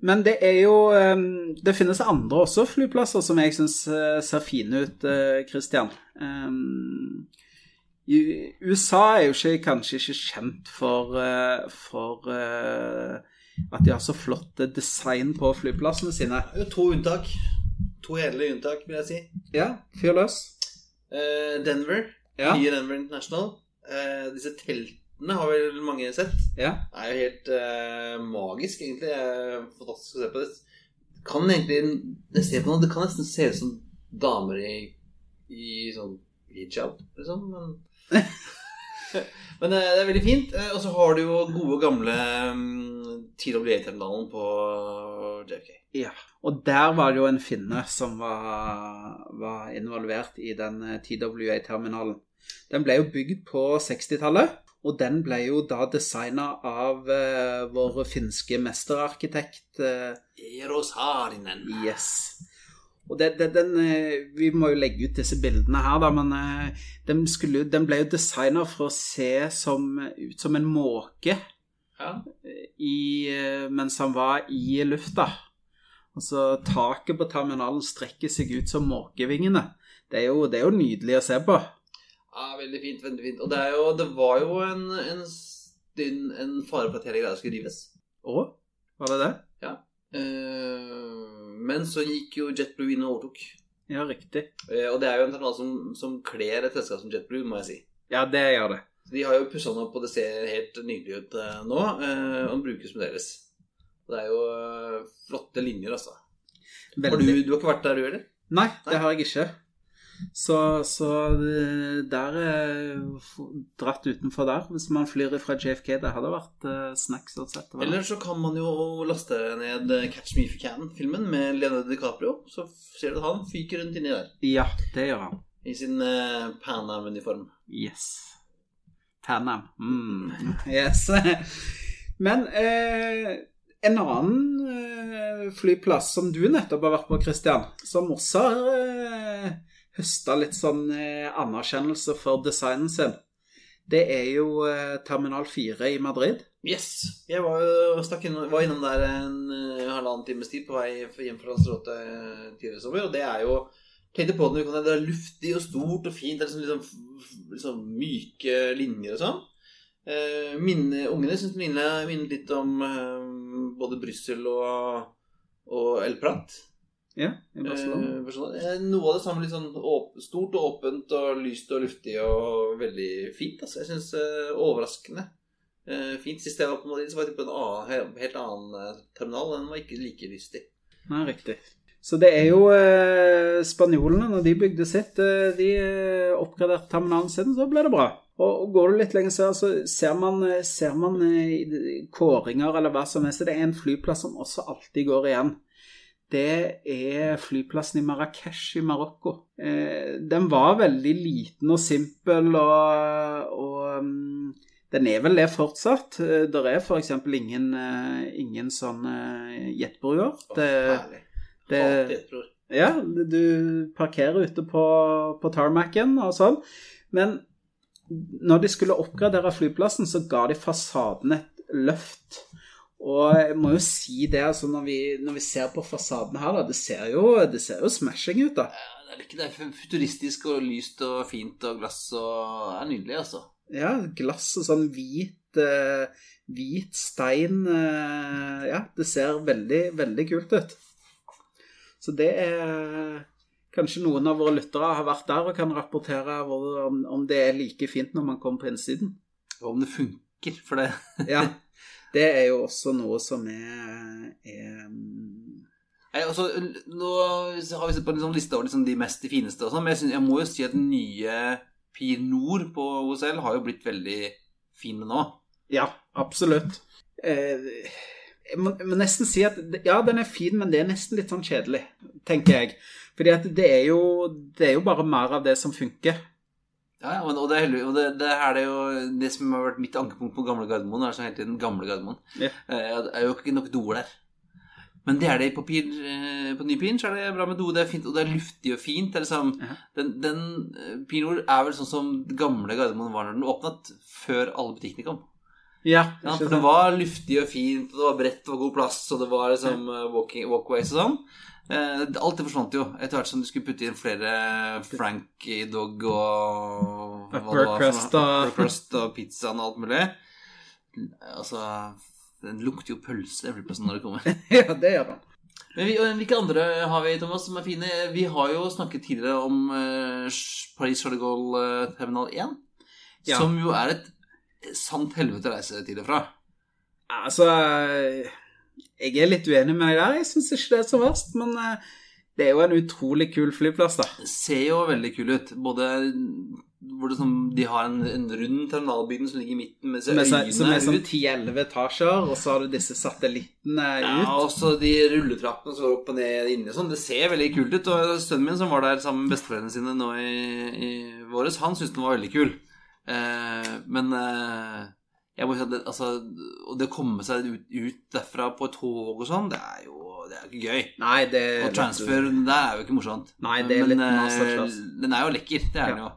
Men det er jo eh, Det finnes andre også flyplasser som jeg syns ser fine ut, eh, Christian. Um, USA er jo ikke, kanskje ikke kjent for, eh, for eh, at de har så flotte design på flyplassene sine. Det er jo to unntak. To hederlige unntak, vil jeg si. Ja, fyr løs. Eh, Denver. Ja. Nye Denver International. Eh, disse teltene har vel mange sett. Ja. Det er jo helt uh, magisk, egentlig. Det fantastisk å se på det. Kan egentlig ser på noe, det kan nesten se ut som damer i, i sånn hijab, liksom. Men, men uh, det er veldig fint. Uh, Og så har du jo gode, gamle um, TWA-terminalen på JFK. Ja, og der var det jo en finne som var, var involvert i den TWA-terminalen. Den ble jo bygd på 60-tallet, og den ble jo da designa av eh, vår finske mesterarkitekt eh, Eros Harinen. Yes. Og det, det, den, eh, Vi må jo legge ut disse bildene her, da, men eh, den, skulle, den ble jo designa for å se som, ut som en måke Ja. i, eh, mens han var i lufta. Altså, taket på terminalen strekker seg ut som måkevingene. Det er jo, det er jo nydelig å se på. Ja, veldig fint. veldig fint Og det, jo, det var jo en, en stund en fare for at hele greia skulle rives. Å, var det det? Eh, men så gikk jo JetBlue inn og overtok. Ja, riktig. Eh, og det er jo en terminal som, som kler et selskap som JetBlue, må jeg si. Ja, det gjør det. De har jo pussa den opp, og det ser helt nydelig ut eh, nå. Eh, og den brukes fremdeles. Det er jo eh, flotte linjer, altså. Har du, du har ikke vært der, du heller? Nei, det har jeg ikke. Så, så eh, der er dratt utenfor der. Hvis man flyr fra JFK, det hadde vært uh, snacks å sette. Eller så kan man jo laste ned eh, Catch Me If You Can-filmen med Leonardo DiCaprio. Så ser du at han fyker rundt inni der Ja, det gjør han. i sin uh, Pan Am-uniform. Yes. Panam. Mm. Yes. Men eh, en annen eh, flyplass som du nettopp har vært på, Christian, som også har eh, høsta litt sånn eh, anerkjennelse for designen sin, det er jo eh, Terminal 4 i Madrid. Yes. Jeg var, innom, var innom der en uh, halvannen times tid på vei hjem fra Lanzarote tidligere i sommer, og det er jo Tenkte på det, det er luftig og stort og fint. Det er liksom, liksom, liksom myke linjer og sånn. Eh, mine, ungene syns det minner, litt om eh, både Brussel og, og El Prat. Ja, i Barcelona. Eh, Barcelona. Eh, Noe av det samme litt sånn åp stort og åpent og lyst og luftig og veldig fint. Altså. Jeg syns eh, overraskende eh, fint. Sist jeg var på Madrid, så var jeg på en annen, helt annen eh, terminal. Den var ikke like lystig. Nei, riktig. Så det er jo eh, spanjolene, når de bygde sitt, eh, de oppgraderte terminalen sin, så ble det bra. Og, går du litt lenger sør, så ser man, ser man kåringer eller hva som helst. Det er en flyplass som også alltid går igjen. Det er flyplassen i Marrakech i Marokko. Eh, den var veldig liten og simpel, og, og mm, den er vel det fortsatt. Der Det er f.eks. ingen, eh, ingen sånn eh, jetbruer. Det, det, ja, du parkerer ute på, på tarmacen og sånn. Men når de skulle oppgradere flyplassen, så ga de fasaden et løft. Og jeg må jo si det, altså når vi, når vi ser på fasaden her, da, det ser jo, det ser jo smashing ut, da. Ja, Det er ikke det er futuristisk og lyst og fint og glass og Det er nydelig, altså. Ja, glass og sånn hvit, eh, hvit stein eh, Ja, det ser veldig, veldig kult ut. Så det er Kanskje noen av våre lyttere har vært der og kan rapportere om, om det er like fint når man kommer på innsiden. Og om det funker, for det Ja, det er jo også noe som er, er Nei, altså, Nå har vi sett på en sånn liste over liksom de mest de fineste, og sånn, men jeg, synes, jeg må jo si at den nye Pir Nord på OSL har jo blitt veldig fin nå. Ja, absolutt. Eh, jeg må, jeg må nesten si at ja, den er fin, men det er nesten litt sånn kjedelig, tenker jeg. Fordi at det er jo, det er jo bare mer av det som funker. Ja, ja, men, og det og det, det her er jo det som har vært mitt ankepunkt på gamle Gardermoen, er sånn hele tiden gamle Gardermoen. Ja. Eh, Det er jo ikke nok doer der. Men det er det på, pir, eh, på ny Pin, så er det bra med do. Det er fint, og det er luftig og fint. Det er liksom, Ja. Den, den eh, er vel sånn som gamle Gardermoen var når den åpnet, før alle butikkene kom. Ja, Ja, for det var luftig og fint, og det var bredt og god plass, og det var liksom eh, walking, walkways og sånn. Eh, alt det forsvant jo etter hvert som du skulle putte inn flere Frankie Dog og Burcrust og- og pizzaen og alt mulig. Altså Den lukter jo pølse, flyplassen, når det kommer. ja, det gjør den. Men vi, hvilke andre har vi, Thomas, som er fine? Vi har jo snakket tidligere om eh, Paris Charles Gaulle eh, Terminal 1, Ja. som jo er et sant helvete å reise til og fra. Altså, jeg er litt uenig med deg der. Jeg syns ikke det er så verst. Men eh, det er jo en utrolig kul flyplass, da. Det ser jo veldig kul ut. Både hvor sånn, de har en, en rund terminalbygning som ligger i midten med Som er, som er sånn. 10-11 etasjer, og så har du disse satellittene Ja, ut. og så de rulletrappene som går opp og ned inni sånn. Det ser veldig kult ut. Og sønnen min som var der sammen med besteforeldrene sine nå i, i våres, han syntes den var veldig kul. Eh, men eh, jeg må si at det, altså, å det å komme seg ut, ut derfra på et tog og sånn, det er jo det er ikke gøy. Nei, det Og transfer det er jo ikke morsomt. Nei, det er Men litt eh, den er jo lekker. Det er den jo.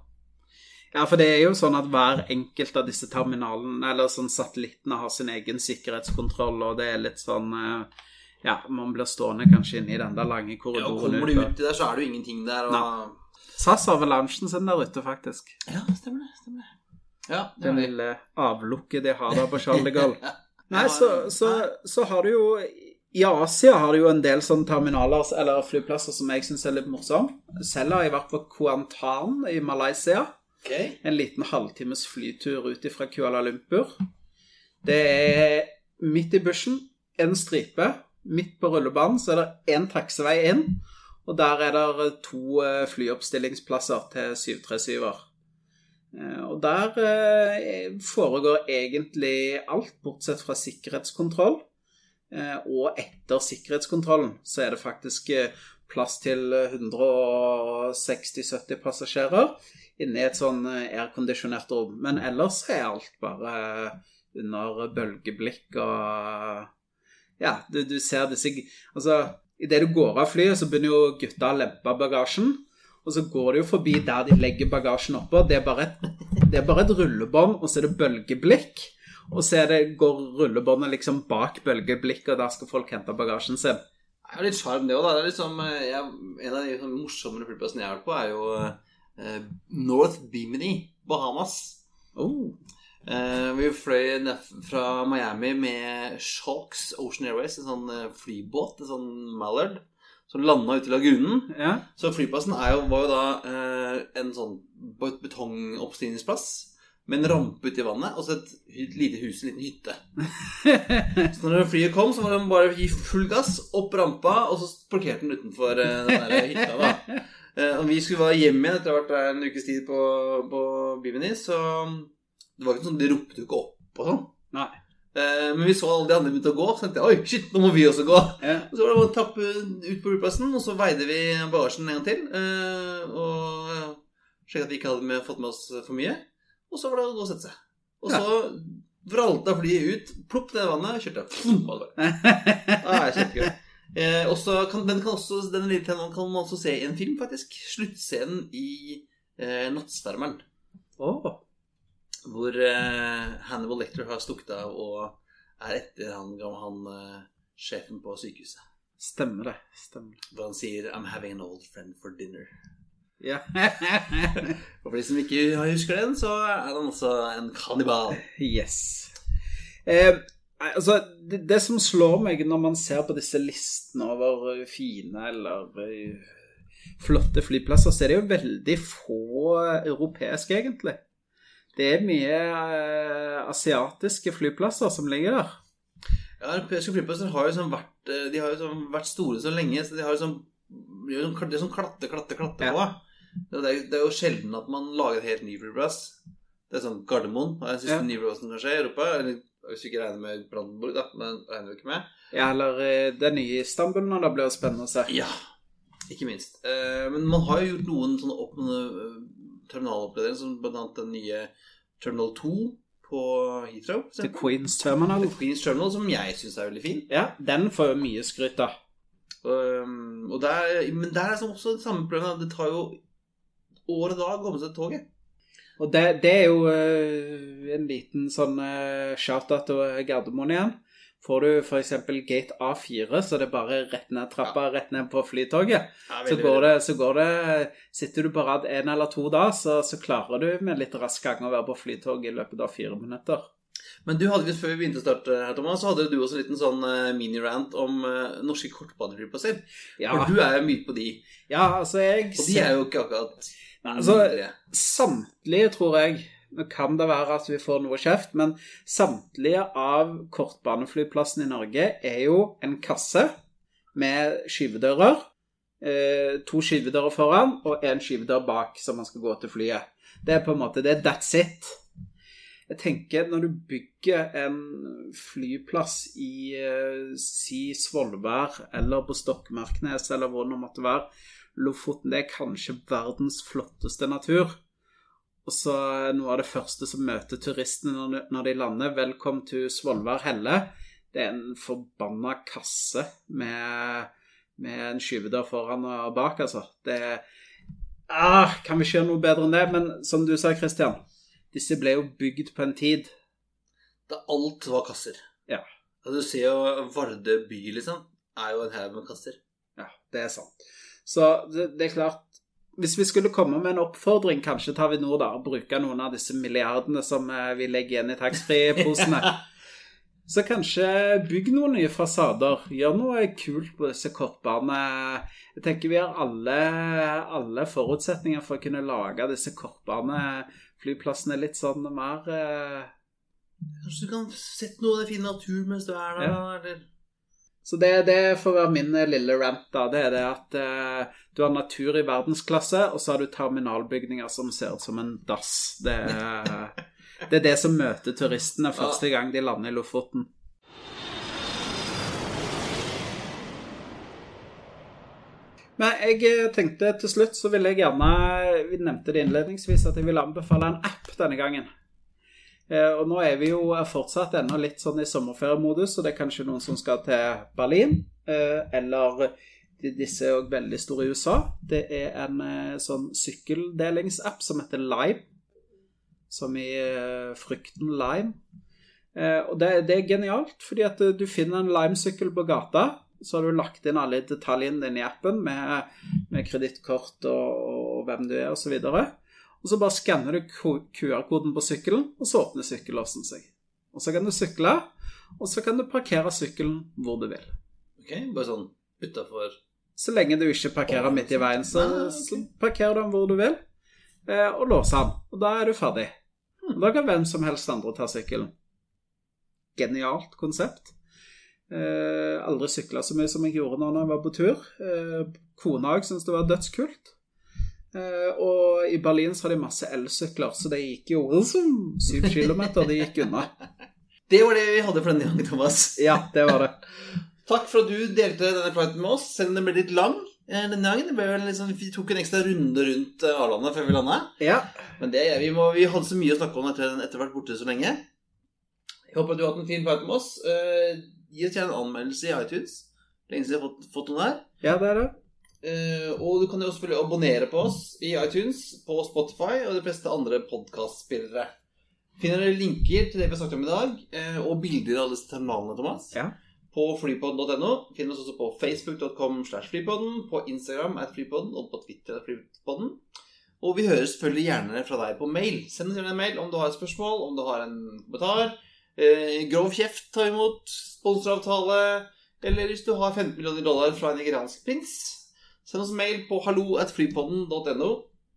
Ja, for det er jo sånn at hver enkelt av disse terminalene, eller sånn satellittene, har sin egen sikkerhetskontroll, og det er litt sånn eh, Ja, man blir stående kanskje inne i den der lange korridoren. Ja, og kommer du ut uti der, så er det jo ingenting der. Og... Nei. SAS har vel loungen sin der ute, faktisk. Ja, stemmer det. stemmer det. Ja, Den lille avlukket de har der på Charlegal. Nei, så, så, så har du jo I Asia har du jo en del sånne terminaler eller flyplasser som jeg syns er litt morsom. Selv har jeg vært på Kuantan i Malaysia. Okay. En liten halvtimes flytur ut fra Kuala Lumpur. Det er midt i bushen, en stripe. Midt på rullebanen så er det én taksevei inn, og der er det to eh, flyoppstillingsplasser til 737-er. Eh, Og der eh, foregår egentlig alt, bortsett fra sikkerhetskontroll. Eh, Og etter sikkerhetskontrollen så er det faktisk plass til 160-70 passasjerer inne i et sånn airconditionert rom. Men ellers er alt bare under bølgeblikk og Ja, du, du ser disse Altså, idet du går av flyet, så begynner jo gutta å lempe bagasjen. Og så går de jo forbi der de legger bagasjen oppå. Det er bare et, det er bare et rullebånd, og så er det bølgeblikk. Og så er det, går rullebåndet liksom bak bølgeblikket, og der skal folk hente bagasjen sin. Det er jo litt sjarm, det òg, da. Det er liksom, eh, jeg, en av de sånn morsommere flyplassene jeg har vært på, er jo eh, North Bimini, Bahamas. Oh. Eh, vi fløy ned fra Miami med Sharks Ocean Airways, en sånn eh, flybåt, en sånn Mallard, som landa ute i lagunen. Ja. Så flyplassen jo, var jo da eh, en sånn bet- betongoppstigningsplass med en rampe ute i vannet og så et lite hus, en liten hytte. Så når flyet kom, så var det bare å gi full gass, opp rampa, og så parkerte den utenfor eh, den der hytta. da. Eh, og vi skulle være hjemme igjen etter å ha vært der en ukes tid på, på Bimini, så det var ikke sånn, de ropte jo ikke opp og sånn. Nei. Eh, men vi så alle de andre begynte å gå, så tenkte jeg oi, shit, nå må vi også gå. Ja. Og så var det bare å tappe ut på flyplassen, og så veide vi bagasjen en gang til. eh, Og sjekke at vi ikke hadde med, fått med oss for mye. Og så var det å gå og sette seg. Og så vralta flyet ut, plopp ned i vannet, kjørte av gårde. Eh, også kan, den kan også, denne lille tennene kan man også se i en film, faktisk. Sluttscenen i eh, 'Nattsvermeren'. Åh. Hvor eh, Hannibal Lecter har stukket av og er etter han, han eh, sjefen på sykehuset. Stemmer det. Stemmer. Hvor han sier 'I'm having an old friend for dinner'. Ja. Og for de som ikke husker den, så er han også en kannibal. yes. Eh, altså, det, det som slår meg når man ser på disse listene over fine eller eh, flotte flyplasser, så er det jo veldig få europeiske, egentlig. Det er mye uh, asiatiske flyplasser som ligger der. Ja, Europeiske flyplasser har jo sånn vært eh, De har jo sånn vært store så lenge, så de har jo sånn de er sånn- er sånn klatte, klatte, klatte Ja. på. Det er, det er jo sjelden at man lager en helt ny flyplass. Det er sånn Gardermoen er den siste Ja. nye flyplassen kanskje i Europa. Eller hvis vi ikke regner med Brandenburg, da. Men regner vi ikke med. Ja, eller eh, det nye Istanbul når da blir det spennende å se. Ja, ikke minst. Eh, men man har jo gjort noen sånne opp, terminaloppgraderinger, som bl.a. den nye Terminal 2 på Heathrow. The Queens Terminal. The Queens Terminal, som jeg syns er veldig fin. Ja, den får jo mye skryt av. Um, og der, men der er det også det samme problemet. Det tar jo år og dag å komme seg til toget. Og det, det er jo uh, en liten sånn uh, shout-out til Gardermoen igjen. Får du f.eks. gate A4, så det er bare rett ned trappa, rett ned på flytoget. Ja, Så går, det, så går det Sitter du på rad én eller to da, så, så klarer du med litt rask gang å være på flytoget i løpet av fire minutter. Men du hadde litt før vi begynte å starte, her, Thomas, så hadde du også en liten sånn uh, mini-rant om eh, norske kortbaneflyplasser. Ja, For du er jo mye på de. ja altså jeg Og de er jo ikke akkurat Nei, altså. Samtlige, tror jeg Nå kan det være at vi får noe kjeft, men samtlige av kortbaneflyplassene i Norge er jo en kasse med skyvedører. Eh, to skyvedører foran og én skyvedør bak, som man skal gå til flyet. Det er på en måte det er that's it. Jeg tenker når du bygger en flyplass i eh, si Svolvær eller på Stokmarknes eller hvor det måtte være Lofoten det er kanskje verdens flotteste natur. Og så noe av det første som møter turistene når de, lander. Velkommen til Svolvær Helle. Det er en forbanna kasse med, med en skyvedør foran og bak, altså. Det ah, Kan vi ikke gjøre noe bedre enn det? Men som du sa, Christian, disse ble jo bygd på en tid. Da alt var kasser. Ja. Du ser jo Vardø by, liksom. Er jo en haug med kasser. Ja, det er sant. Så det, det er klart Hvis vi skulle komme med en oppfordring, kanskje tar vi nå da, og bruke noen av disse milliardene som eh, vi legger igjen i taxfree-posene, så kanskje bygg noen nye fasader. Gjør noe kult på disse korpene. Jeg tenker vi har alle, alle forutsetninger for å kunne lage disse kortbaneflyplassene litt sånn mer eh, Kanskje du kan sette noe av den fine naturen mens du er der? Ja. Eller? Så det, det får være min eh, lille rant, da. Det er det at eh, du har natur i verdensklasse, og så har du terminalbygninger som ser ut som en dass. Det er det, er det som møter turistene første gang de lander i Lofoten. Men jeg eh, tenkte til slutt så ville jeg gjerne Vi nevnte det innledningsvis at jeg ville anbefale en app denne gangen. Eh, Og nå er vi jo fortsatt ennå litt sånn i sommerferiemodus, og det er kanskje noen som skal til Berlin. eh, Eller disse er òg veldig store i USA. Det er en eh, sånn sykkeldelingsapp som heter Lime. Som i frykten lime. Og det, det er genialt, fordi at du finner en Lime-sykkel på gata. Så har du lagt inn alle detaljene dine i appen med, med kredittkort og, og hvem du er osv. Og så bare skanner du QR-koden på sykkelen, og så åpner sykkellåsen seg. Og så kan du sykle, og så kan du parkere sykkelen hvor du vil. Ok, Bare sånn utafor Så lenge du ikke parkerer midt i veien, så, Ah, så parkerer du den hvor du vil, eh, og låser den. Og da er du ferdig. Og da kan hvem som helst andre ta sykkelen. Genialt konsept. Eh, aldri sykla så mye som jeg gjorde når jeg var på tur. Eh, kona òg syntes det var dødskult. Eh, og i Berlin så har de masse elsykler, så det gikk jo syv kilometer. Det gikk unna. Det var det vi hadde for denne gangen, Thomas. Ja, det var det. Takk for at du delte denne flighten med oss, selv om den ble litt lang. eh, Denne gangen. Sånn, vi tok en ekstra runde rundt eh, Arlandet før vi landa. Ja. Men det, vi, må, vi hadde så mye å snakke om etter etter hvert borte så lenge. Jeg håper at du har hatt en fin flight med oss. Uh, gi oss gjerne en anmeldelse i iTunes. Lenge siden jeg har fått, fått noen her. ja, det er det. Eh, og du kan jo også selvfølgelig abonnere på oss i iTunes, på Spotify og de fleste andre podkastspillere. Finner dere linker til det vi har snakket om i dag, eh, og bilder av alle disse terminalene, Thomas, Ja. på flypodden.no. Finner oss også på facebook.com slash flypodden, på Instagram at flypodden og på Twitter at flypodden. Og vi hører selvfølgelig gjerne fra deg på mail. Send oss gjerne en mail om du har et spørsmål, om du har en kommentar, eh, grov kjeft tar imot sponsoravtale, eller hvis du har 15 millioner dollar fra en nigeriansk prins, send oss mail på hallo.flypodden.no.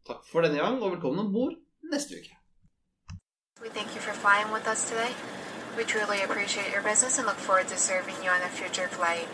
Takk for denne gang, og velkommen om bord neste uke. We truly appreciate your business and look forward to serving you on a future flight.